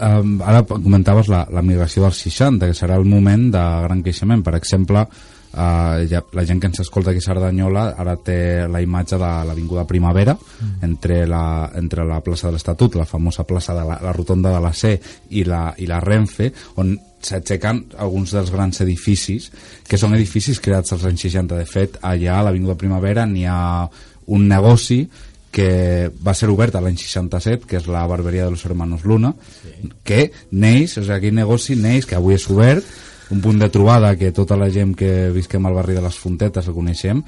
um, ara comentaves la, la migració dels 60, que serà el moment de gran creixement. Per exemple, uh, ja, la gent que ens escolta aquí a Cerdanyola ara té la imatge de l'Avinguda Primavera mm. entre, la, entre la plaça de l'Estatut, la famosa plaça de la, la rotonda de la C i la, i la Renfe, on s'aixequen alguns dels grans edificis, que són edificis creats als anys 60. De fet, allà a l'Avinguda Primavera n'hi ha un negoci que va ser obert a l'any 67, que és la barberia de los hermanos Luna, sí. que neix, o sigui, aquell negoci neix, que avui és obert, un punt de trobada que tota la gent que visquem al barri de les Fontetes el coneixem,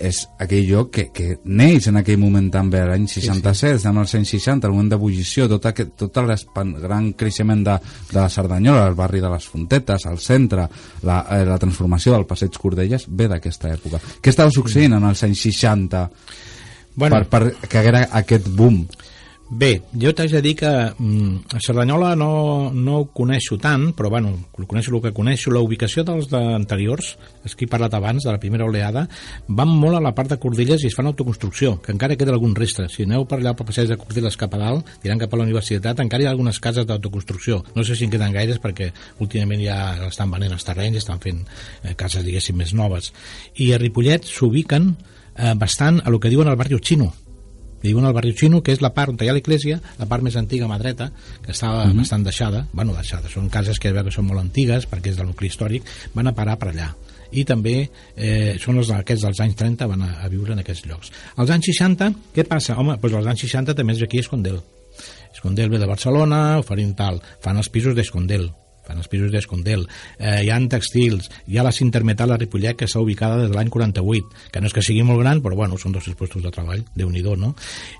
és aquell lloc que, que neix en aquell moment també, l'any 67, sí, sí. estem als anys 60, el moment d'ebullició, tot, aquest, tot el gran creixement de, de la Cerdanyola, el barri de les Fontetes, el centre, la, eh, la transformació del passeig Cordelles, ve d'aquesta època. Què estava succeint en els anys 60 bueno, per, per que haguera aquest boom? Bé, jo t'haig de dir que mm, a Cerdanyola no, no ho coneixo tant, però bueno, coneixo el que coneixo. La ubicació dels de anteriors, és que he parlat abans, de la primera oleada, van molt a la part de Cordilles i es fan autoconstrucció, que encara queda algun restre. Si aneu per allà pel passeig de Cordilles cap a dalt, diran cap a la universitat, encara hi ha algunes cases d'autoconstrucció. No sé si en queden gaires perquè últimament ja estan venent els terrenys, estan fent eh, cases, diguéssim, més noves. I a Ripollet s'ubiquen eh, bastant a lo que diuen el barri xino, viuen al barri xino, que és la part on hi ha l'església, la part més antiga a mà dreta, que estava mm -hmm. bastant deixada, bueno, deixada, són cases que que són molt antigues, perquè és del nucli històric, van a parar per allà i també eh, són els aquests dels anys 30 van a, a viure en aquests llocs. Als anys 60, què passa? Home, doncs als anys 60 també és aquí Escondel. Escondel ve de Barcelona, oferint tal, fan els pisos d'Escondel, fan els pisos d'Escondel, eh, hi ha textils, hi ha la Cintermetal a Ripollet que està ubicada des de l'any 48, que no és que sigui molt gran, però bueno, són dos puestos de treball, déu nhi no?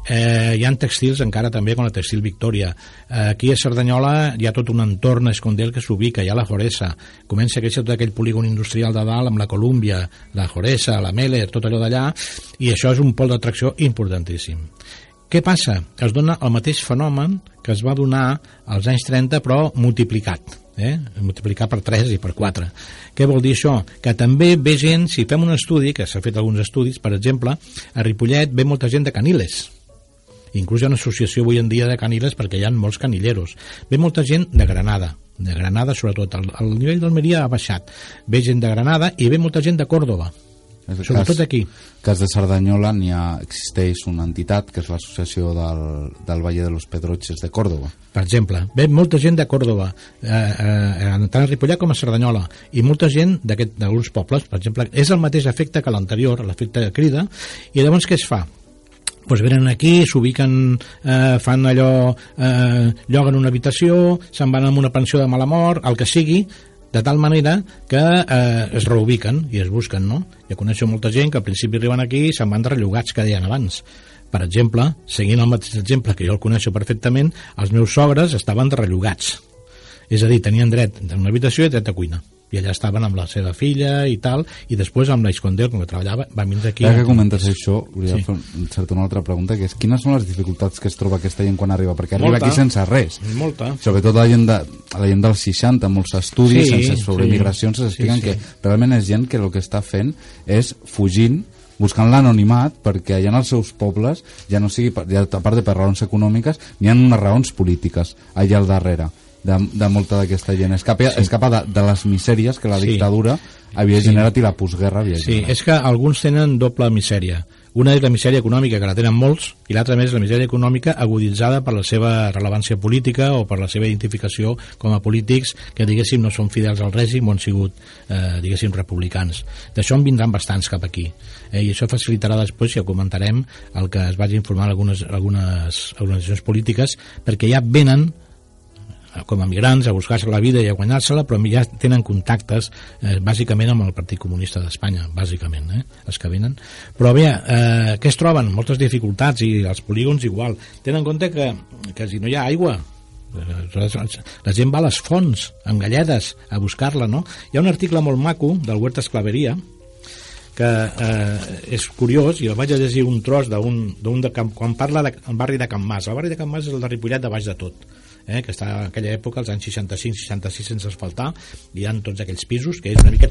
Eh, hi ha textils encara també com la Textil Victòria. Eh, aquí a Cerdanyola hi ha tot un entorn a Escondel que s'ubica, hi ha la Joresa, comença a créixer tot aquell polígon industrial de dalt amb la Colúmbia, la Joresa, la Meller, tot allò d'allà, i això és un pol d'atracció importantíssim. Què passa? Que es dona el mateix fenomen que es va donar als anys 30 però multiplicat eh? multiplicar per 3 i per 4. Què vol dir això? Que també ve gent, si fem un estudi, que s'ha fet alguns estudis, per exemple, a Ripollet ve molta gent de Caniles, inclús hi ha una associació avui en dia de caniles perquè hi ha molts canilleros. Ve molta gent de Granada, de Granada sobretot, el, el nivell d'Almeria ha baixat. Ve gent de Granada i ve molta gent de Còrdoba, Sobretot cas, aquí. cas de Cerdanyola n'hi ha, existeix una entitat que és l'associació del, del Valle de los Pedroches de Córdoba. Per exemple, ve molta gent de Córdoba, eh, eh, tant a Ripollà com a Cerdanyola, i molta gent d'alguns pobles, per exemple, és el mateix efecte que l'anterior, l'efecte de crida, i llavors què es fa? pues venen aquí, s'ubiquen, eh, fan allò, eh, lloguen una habitació, se'n van amb una pensió de mala mort, el que sigui, de tal manera que eh, es reubiquen i es busquen, no? Jo coneixo molta gent que al principi arriben aquí i se'n van rellogats que deien abans. Per exemple, seguint el mateix exemple que jo el coneixo perfectament, els meus sogres estaven rellogats. És a dir, tenien dret a una habitació i dret a cuina i allà estaven amb la seva filla i tal, i després amb l'Aiscondel, com que treballava, va vindre aquí... Ja que comentes això, volia sí. fer una altra pregunta, que és quines són les dificultats que es troba aquesta gent quan arriba? Perquè arriba Molta. aquí sense res. Molta. Sobretot la gent, de, la gent dels 60, molts estudis sí, sense sobre sí. migracions s'expliquen sí, sí. que realment és gent que el que està fent és fugint buscant l'anonimat perquè allà en els seus pobles ja no sigui, ja, a part de per raons econòmiques n'hi ha unes raons polítiques allà al darrere de, de molta d'aquesta gent. Escapa, sí. escapa de, de les misèries que la dictadura sí. havia sí. generat i la postguerra havia sí, generat. és que alguns tenen doble misèria. Una és la misèria econòmica, que la tenen molts, i l'altra més la misèria econòmica aguditzada per la seva rellevància política o per la seva identificació com a polítics que, diguéssim, no són fidels al règim o han sigut, eh, diguéssim, republicans. D'això en vindran bastants cap aquí. Eh, I això facilitarà després, si ja comentarem, el que es vagi informar algunes, algunes organitzacions polítiques, perquè ja venen com a migrants a buscar-se la vida i a guanyar-se-la, però ja tenen contactes eh, bàsicament amb el Partit Comunista d'Espanya, bàsicament, eh, els que venen. Però bé, eh, què es troben? Moltes dificultats i els polígons igual. Tenen en compte que, que si no hi ha aigua, eh, la gent va a les fonts, amb galledes, a buscar-la, no? Hi ha un article molt maco del Huerta Esclaveria, que eh, és curiós, i el vaig a llegir un tros d'un de quan parla del de, barri de Can Mas. El barri de Can Mas és el de Ripollet de baix de tot eh, que està en aquella època, als anys 65-66 sense asfaltar, hi han tots aquells pisos, que és una mica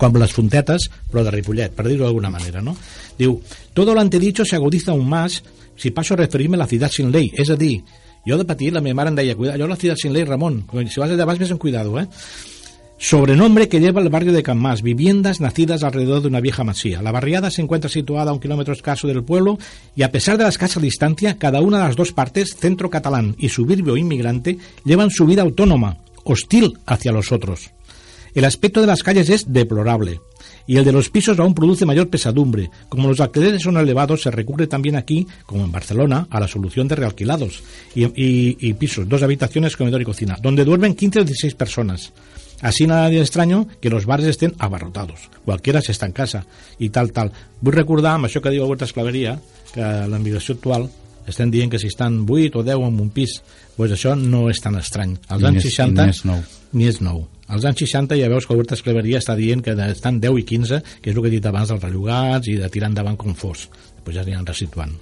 com les fontetes, però de Ripollet, per dir-ho d'alguna manera, no? Diu, todo lo antedicho se agudiza aún más si paso a referirme a la ciudad sin ley, és a dir, jo de petit la meva mare em deia, cuida, allò la ciudad sin ley, Ramon, si vas allà baix, més en cuidado, eh? Sobrenombre que lleva el barrio de Canmas, viviendas nacidas alrededor de una vieja masía. La barriada se encuentra situada a un kilómetro escaso del pueblo y a pesar de la escasa distancia, cada una de las dos partes, centro catalán y suburbio inmigrante, llevan su vida autónoma, hostil hacia los otros. El aspecto de las calles es deplorable y el de los pisos aún produce mayor pesadumbre. Como los alquileres son elevados, se recurre también aquí, como en Barcelona, a la solución de realquilados y pisos, dos habitaciones, comedor y cocina, donde duermen 15 o 16 personas. Así nada de extraño que los bares estén abarrotados. Cualquiera se está en casa i tal, tal. Vull recordar, amb això que diu Huerta Esclaveria, que la migració actual estem dient que si estan 8 o 10 en un pis, pues això no és tan estrany. Als anys 60... Ni és nou. Ni és nou. Als anys 60 ja veus que Huerta Esclaveria està dient que estan 10 i 15, que és el que he dit abans dels rellogats i de tirar endavant com fos. Després ja aniran resituant.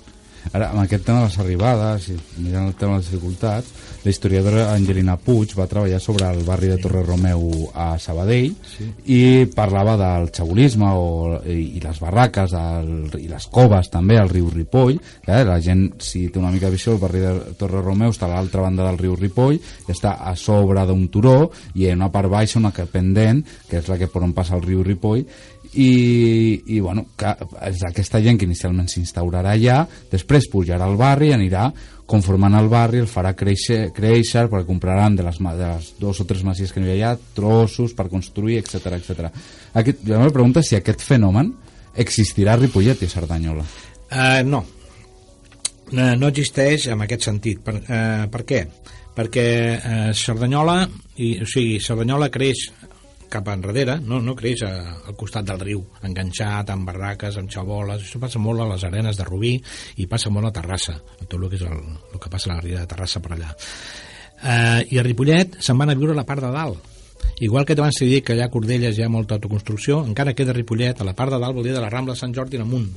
Ara, amb aquest tema de les arribades i mirant el tema de les dificultats, la historiadora Angelina Puig va treballar sobre el barri de Torre Romeu a Sabadell sí. i parlava del xabolisme o, i, i les barraques del, i les coves també al riu Ripoll eh? la gent, si té una mica de visió el barri de Torre Romeu està a l'altra banda del riu Ripoll està a sobre d'un turó i en una part baixa una pendent que és la que per on passa el riu Ripoll i, i bueno, que és aquesta gent que inicialment s'instaurarà allà, després pujarà al barri, anirà conformant el barri, el farà créixer, créixer perquè compraran de les, de les dos o tres masies que hi ha allà, trossos per construir, etc etc. Aquest, la meva pregunta és si aquest fenomen existirà a Ripollet i a Cerdanyola. Uh, no. no, no existeix en aquest sentit. Per, uh, per què? Perquè uh, Cerdanyola, i, o sigui, Cerdanyola creix cap enrere, no, no creix a, al costat del riu, enganxat, amb barraques, amb xaboles, això passa molt a les arenes de Rubí i passa molt a Terrassa, a tot el que és el, el que passa a la ria de Terrassa per allà. Eh, I a Ripollet se'n van a viure a la part de dalt, Igual que abans t'he dit que allà a Cordelles hi ha molta autoconstrucció, encara queda Ripollet, a la part de dalt vol dir de la Rambla de Sant Jordi en amunt.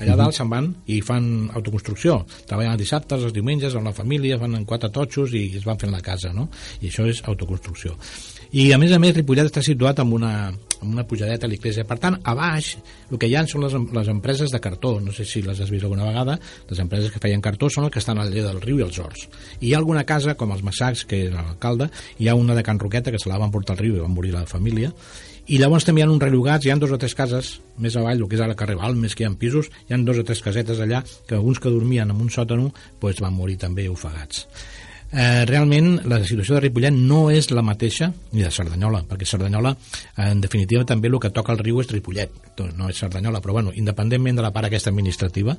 Allà dalt se'n van i fan autoconstrucció. Treballen els dissabtes, els diumenges, amb la família, fan en quatre totxos i es van fent la casa, no? I això és autoconstrucció. I a més a més Ripollet està situat amb una, amb una pujadeta a l'església. Per tant, a baix el que hi ha són les, les empreses de cartó. No sé si les has vist alguna vegada. Les empreses que feien cartó són les que estan al llei del riu i els horts. I hi ha alguna casa, com els Massacs, que és l'alcalde, hi ha una de Can Roqueta que se la van portar al riu i van morir la família, i llavors també hi ha uns relogats, hi ha dos o tres cases més avall, el que és ara carrer Balmes, que hi ha pisos, hi ha dos o tres casetes allà que alguns que dormien en un sòtano pues, van morir també ofegats eh, realment la situació de Ripollet no és la mateixa ni de Cerdanyola, perquè Cerdanyola en definitiva també el que toca el riu és Ripollet. No és Cerdanyola, però bueno, independentment de la part aquesta administrativa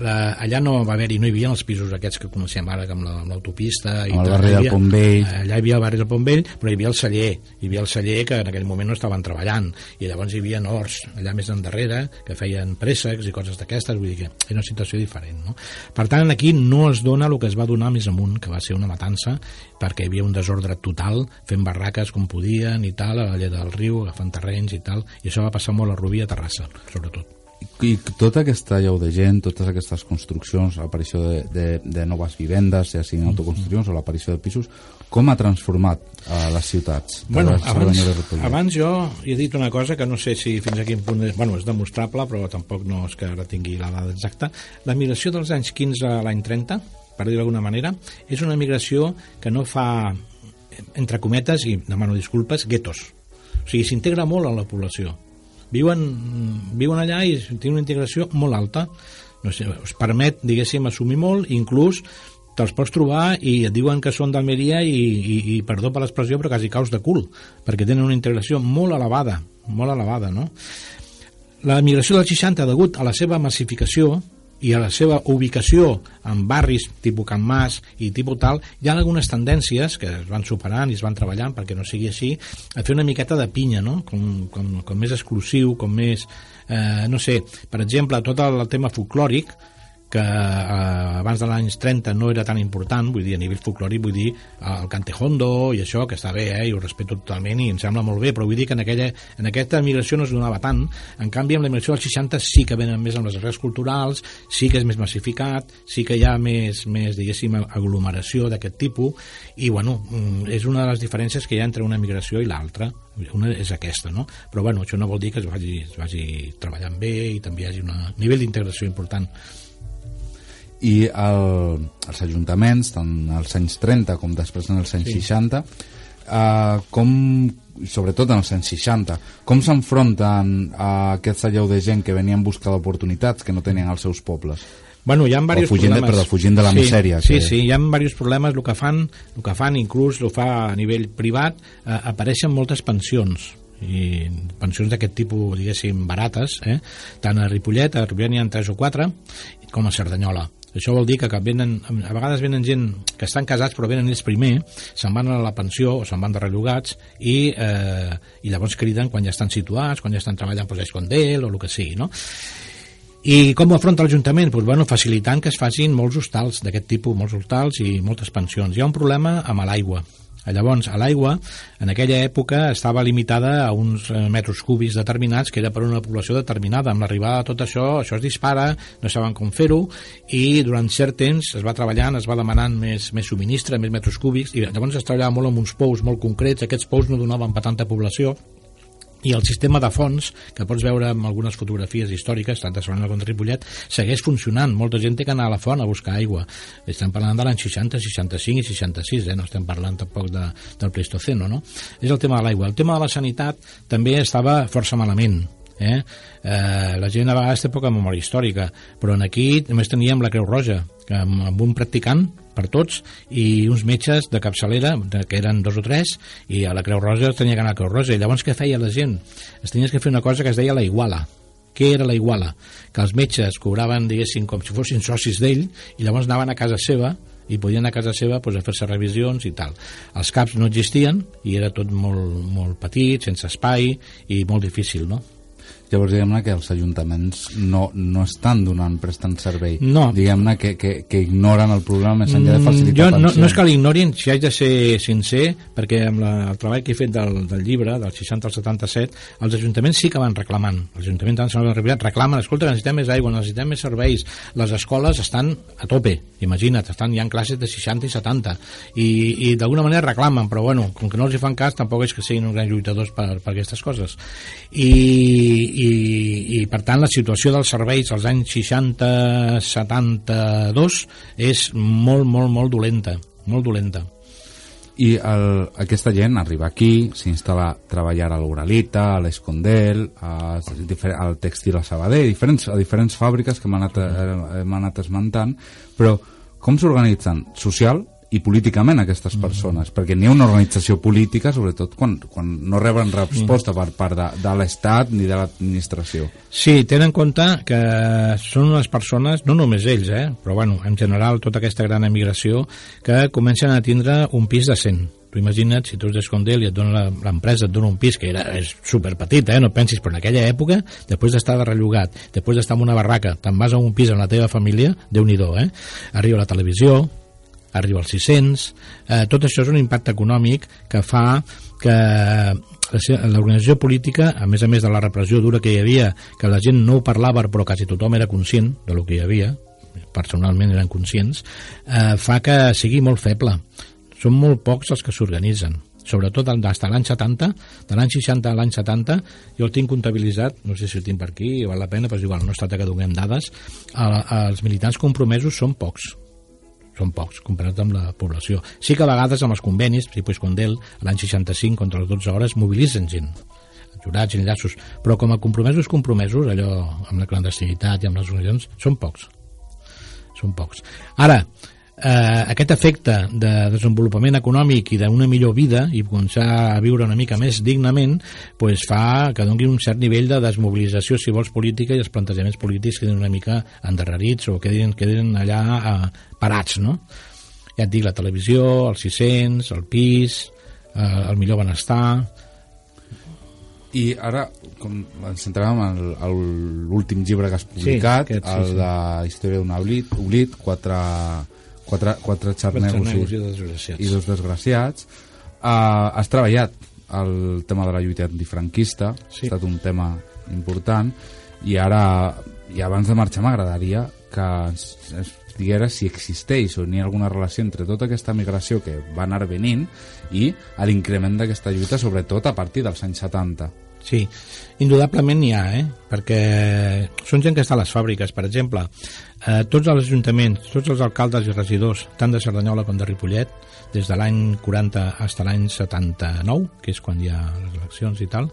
la, allà no va haver-hi, no hi havia els pisos aquests que coneixem ara com l'autopista la, amb el barri del Pont Vell allà hi havia el barri del Pont Vell però hi havia el celler. Hi havia el celler que en aquell moment no estaven treballant. I llavors hi havia horts allà més endarrere que feien préssecs i coses d'aquestes. Vull dir que era una situació diferent no? per tant aquí no es dona el que es va donar més amunt que va ser una matança perquè hi havia un desordre total fent barraques com podien i tal a la llet del riu agafant terrenys i tal. I això va passar molt a Rubí a Terrassa sobretot i tota aquesta llau de gent, totes aquestes construccions, l'aparició de, de, de noves vivendes, ja siguin autoconstruccions o l'aparició de pisos, com ha transformat a les ciutats? Bueno, abans, abans jo he dit una cosa que no sé si fins a quin punt és, bueno, és demostrable, però tampoc no és que ara tingui la dada exacta. La migració dels anys 15 a l'any 30, per dir d'alguna manera, és una migració que no fa, entre cometes, i demano disculpes, guetos. O sigui, s'integra molt en la població viuen, viuen allà i tenen una integració molt alta no sé, us permet, diguéssim, assumir molt, inclús te'ls pots trobar i et diuen que són d'Almeria i, i, i, perdó per l'expressió, però quasi caus de cul, perquè tenen una integració molt elevada, molt elevada, no? La migració dels 60, degut a la seva massificació i a la seva ubicació en barris tipus Can Mas i tipus tal, hi ha algunes tendències que es van superant i es van treballant perquè no sigui així, a fer una miqueta de pinya, no? Com, com, com més exclusiu, com més... Eh, no sé, per exemple, tot el tema folclòric, que eh, abans de l'any 30 no era tan important, vull dir, a nivell folclòric, vull dir, el cantejondo i això, que està bé, eh, i ho respeto totalment i em sembla molt bé, però vull dir que en, aquella, en aquesta migració no es donava tant. En canvi, amb la migració dels 60 sí que venen més amb les arrels culturals, sí que és més massificat, sí que hi ha més, més diguéssim, aglomeració d'aquest tipus, i, bueno, mm, és una de les diferències que hi ha entre una migració i l'altra. Una és aquesta, no? Però, bueno, això no vol dir que es vagi, es vagi treballant bé i també hi hagi un nivell d'integració important i el, els ajuntaments, tant als anys 30 com després en els anys sí. 60, eh, com, sobretot en els anys 60, com s'enfronten a aquest sallau de gent que venien buscar oportunitats que no tenien als seus pobles? Bueno, hi ha diversos fugint problemes. De, perdó, fugint de la sí, misèria. Sí, que... sí, hi ha diversos problemes. El que fan, el que fan inclús ho fa a nivell privat, eh, apareixen moltes pensions i pensions d'aquest tipus, diguéssim, barates, eh? tant a Ripollet, a Ripollet n'hi ha 3 o 4, com a Cerdanyola això vol dir que, que venen, a vegades venen gent que estan casats però venen ells primer, se'n van a la pensió o se'n van de rellogats i, eh, i llavors criden quan ja estan situats, quan ja estan treballant per Escondel o el que sigui, no? I com ho afronta l'Ajuntament? Pues, bueno, facilitant que es facin molts hostals d'aquest tipus, molts hostals i moltes pensions. Hi ha un problema amb l'aigua. Llavors, a l'aigua, en aquella època, estava limitada a uns eh, metres cúbics determinats, que era per una població determinada. Amb l'arribada de tot això, això es dispara, no saben com fer-ho, i durant cert temps es va treballant, es va demanant més, més subministre, més metres cúbics, i llavors es treballava molt amb uns pous molt concrets, aquests pous no donaven per tanta població, i el sistema de fons, que pots veure en algunes fotografies històriques, tant de Solana com de Ripollet, segueix funcionant. Molta gent té que anar a la font a buscar aigua. Estem parlant de l'any 60, 65 i 66, eh? no estem parlant tampoc de, del Pleistoceno, no? És el tema de l'aigua. El tema de la sanitat també estava força malament. Eh? Eh, la gent a vegades té poca memòria històrica, però en aquí només teníem la Creu Roja, que amb, amb un practicant per tots i uns metges de capçalera que eren dos o tres i a la Creu Roja tenia que anar a Creu Roja i llavors què feia la gent? Es tenies que fer una cosa que es deia la iguala què era la iguala? Que els metges cobraven, diguéssim, com si fossin socis d'ell i llavors anaven a casa seva i podien a casa seva pues, a fer-se revisions i tal. Els CAPs no existien i era tot molt, molt petit, sense espai i molt difícil, no? Llavors, diguem-ne que els ajuntaments no, no estan donant, prestant servei. No. Diguem-ne que, que, que ignoren el programa més enllà de mm, facilitar jo, no, no és que l'ignorin, si haig de ser sincer, perquè amb la, el treball que he fet del, del llibre, del 60 al 77, els ajuntaments sí que van reclamant. Els ajuntaments han reclamen, escolta, necessitem més aigua, necessitem més serveis. Les escoles estan a tope, imagina't, estan, hi ha classes de 60 i 70, i, i d'alguna manera reclamen, però bueno, com que no els hi fan cas, tampoc és que siguin uns grans lluitadors per, per aquestes coses. I, i, i per tant la situació dels serveis als anys 60-72 és molt, molt, molt dolenta molt dolenta. I el, aquesta gent arriba aquí, s'instal·la a treballar a l'Uralita, a l'Escondel, al Textil a Sabadell, diferents, a diferents fàbriques que m'han anat, eh, anat esmentant, però com s'organitzen? Social i políticament aquestes mm. persones, mm. perquè n'hi ha una organització política, sobretot quan, quan no reben resposta mm. per part de, de l'Estat ni de l'administració. Sí, tenen en compte que són unes persones, no només ells, eh, però bueno, en general tota aquesta gran emigració, que comencen a tindre un pis decent. Tu imagina't, si tu ets d'Escondel i et dona l'empresa, et dona un pis que era, és superpetit, eh? no pensis, però en aquella època, després d'estar de rellogat, després d'estar en una barraca, te'n vas a un pis amb la teva família, déu nhi eh? Arriba la televisió, arriba als 600, eh, tot això és un impacte econòmic que fa que l'organització política, a més a més de la repressió dura que hi havia, que la gent no ho parlava però quasi tothom era conscient de lo que hi havia, personalment eren conscients, eh, fa que sigui molt feble. Són molt pocs els que s'organitzen sobretot des de l'any 70, de l'any 60 a l'any 70, jo el tinc comptabilitzat, no sé si el tinc per aquí, val la pena, però és igual, no es tracta que donem dades, els militants compromesos són pocs, són pocs comparat amb la població. Sí que a vegades amb els convenis, tipus Condel, l'any 65, contra les 12 hores, mobilitzen gent. jurats, enllaços, però com a compromesos, compromesos, allò amb la clandestinitat i amb les organitzacions, són pocs. Són pocs. Ara, eh, aquest efecte de desenvolupament econòmic i d'una millor vida i començar a viure una mica més dignament pues, fa que doni un cert nivell de desmobilització, si vols, política i els plantejaments polítics quedin una mica endarrerits o quedin, quedin allà eh, parats, no? Ja et dic, la televisió, els 600, el pis, eh, el millor benestar, I ara, com ens centràvem en l'últim llibre que has publicat, aquest, sí, el sí. de Història d'un oblit, oblit quatre, quatre, quatre xarnegos i, i i dos desgraciats. Uh, has treballat el tema de la lluita antifranquista, Sí. ha estat un tema important, i ara, i abans de marxar m'agradaria que ens, ens digueres si existeix o n'hi ha alguna relació entre tota aquesta migració que va anar venint i l'increment d'aquesta lluita, sobretot a partir dels anys 70. Sí, indudablement n'hi ha, eh? perquè són gent que està a les fàbriques, per exemple. Eh, tots els ajuntaments, tots els alcaldes i regidors, tant de Cerdanyola com de Ripollet, des de l'any 40 fins a l'any 79, que és quan hi ha les eleccions i tal,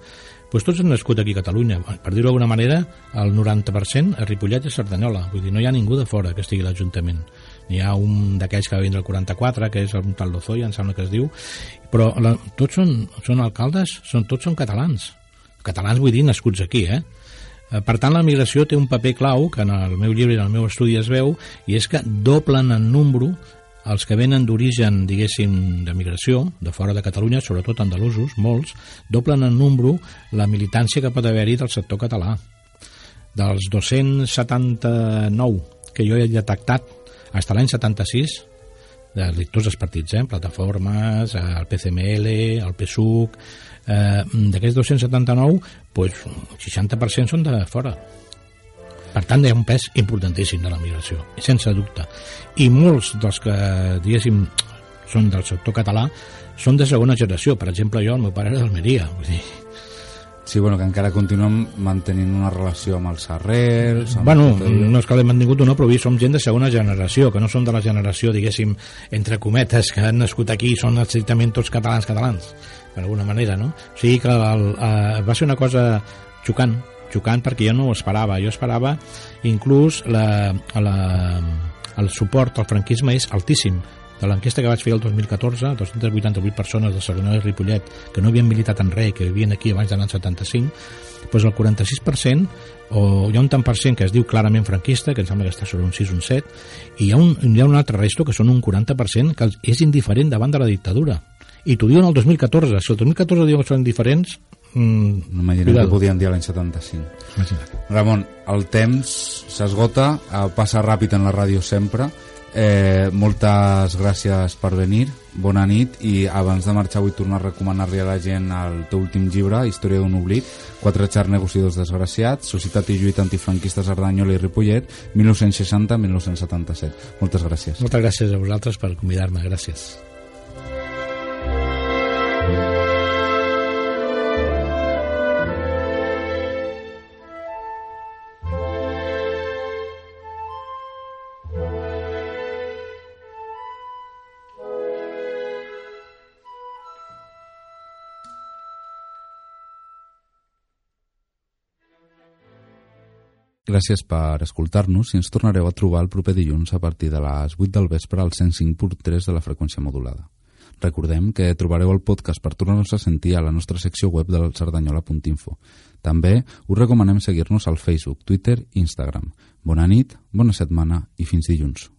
doncs tots han nascut aquí a Catalunya. Per dir-ho d'alguna manera, el 90% a Ripollet i a Cerdanyola. Vull dir, no hi ha ningú de fora que estigui a l'Ajuntament. N'hi ha un d'aquells que va vindre el 44, que és un tal Lozoya, em sembla que es diu, però la, tots són, són alcaldes, són, tots són catalans. Catalans vull dir nascuts aquí, eh? Eh, Per tant, la migració té un paper clau, que en el meu llibre i en el meu estudi es veu, i és que doblen en número els que venen d'origen, diguéssim, de migració, de fora de Catalunya, sobretot andalusos, molts, doblen en número la militància que pot haver-hi del sector català. Dels 279 que jo he detectat fins l'any 76, de tots els partits, eh? plataformes, eh, el PCML, el PSUC, eh, d'aquests 279, pues, 60% són de fora. Per tant, hi ha un pes importantíssim de la migració, sense dubte. I molts dels que, diguéssim, són del sector català, són de segona generació. Per exemple, jo, el meu pare era d'Almeria. Vull dir, Sí, bueno, que encara continuem mantenint una relació amb els arrels... Amb Bueno, no és que l'hem mantingut o no, però avui som gent de segona generació, que no som de la generació, diguéssim, entre cometes, que han nascut aquí i són estrictament tots catalans catalans, d'alguna manera, no? O sigui que el, eh, va ser una cosa xocant, xocant perquè jo no ho esperava. Jo esperava inclús la, la, el suport al franquisme és altíssim. De l'enquesta que vaig fer el 2014, 288 persones de Cerdanyola i Ripollet que no havien militat en res, que vivien aquí abans de l'any 75, doncs el 46%, o hi ha un tant per cent que es diu clarament franquista, que em sembla que està sobre un 6 o un 7, i hi ha un, hi ha un altre resto que són un 40% que és indiferent davant de la dictadura. I t'ho diuen el 2014. Si el 2014 diuen que són indiferents, mm, No cuidado. que podien dir l'any 75. Imagina't. Ramon, el temps s'esgota, eh, passa ràpid en la ràdio sempre. Eh, moltes gràcies per venir, bona nit i abans de marxar vull tornar a recomanar-li a la gent el teu últim llibre, Història d'un oblit, Quatre xarnegos i dos desgraciats, Societat i lluita antifranquista Cerdanyola i Ripollet, 1960-1977. Moltes gràcies. Moltes gràcies a vosaltres per convidar-me, gràcies. Gràcies per escoltar-nos i ens tornareu a trobar el proper dilluns a partir de les 8 del vespre al 105.3 de la freqüència modulada. Recordem que trobareu el podcast per tornar-nos a sentir a la nostra secció web del cerdanyola.info. També us recomanem seguir-nos al Facebook, Twitter i Instagram. Bona nit, bona setmana i fins dilluns.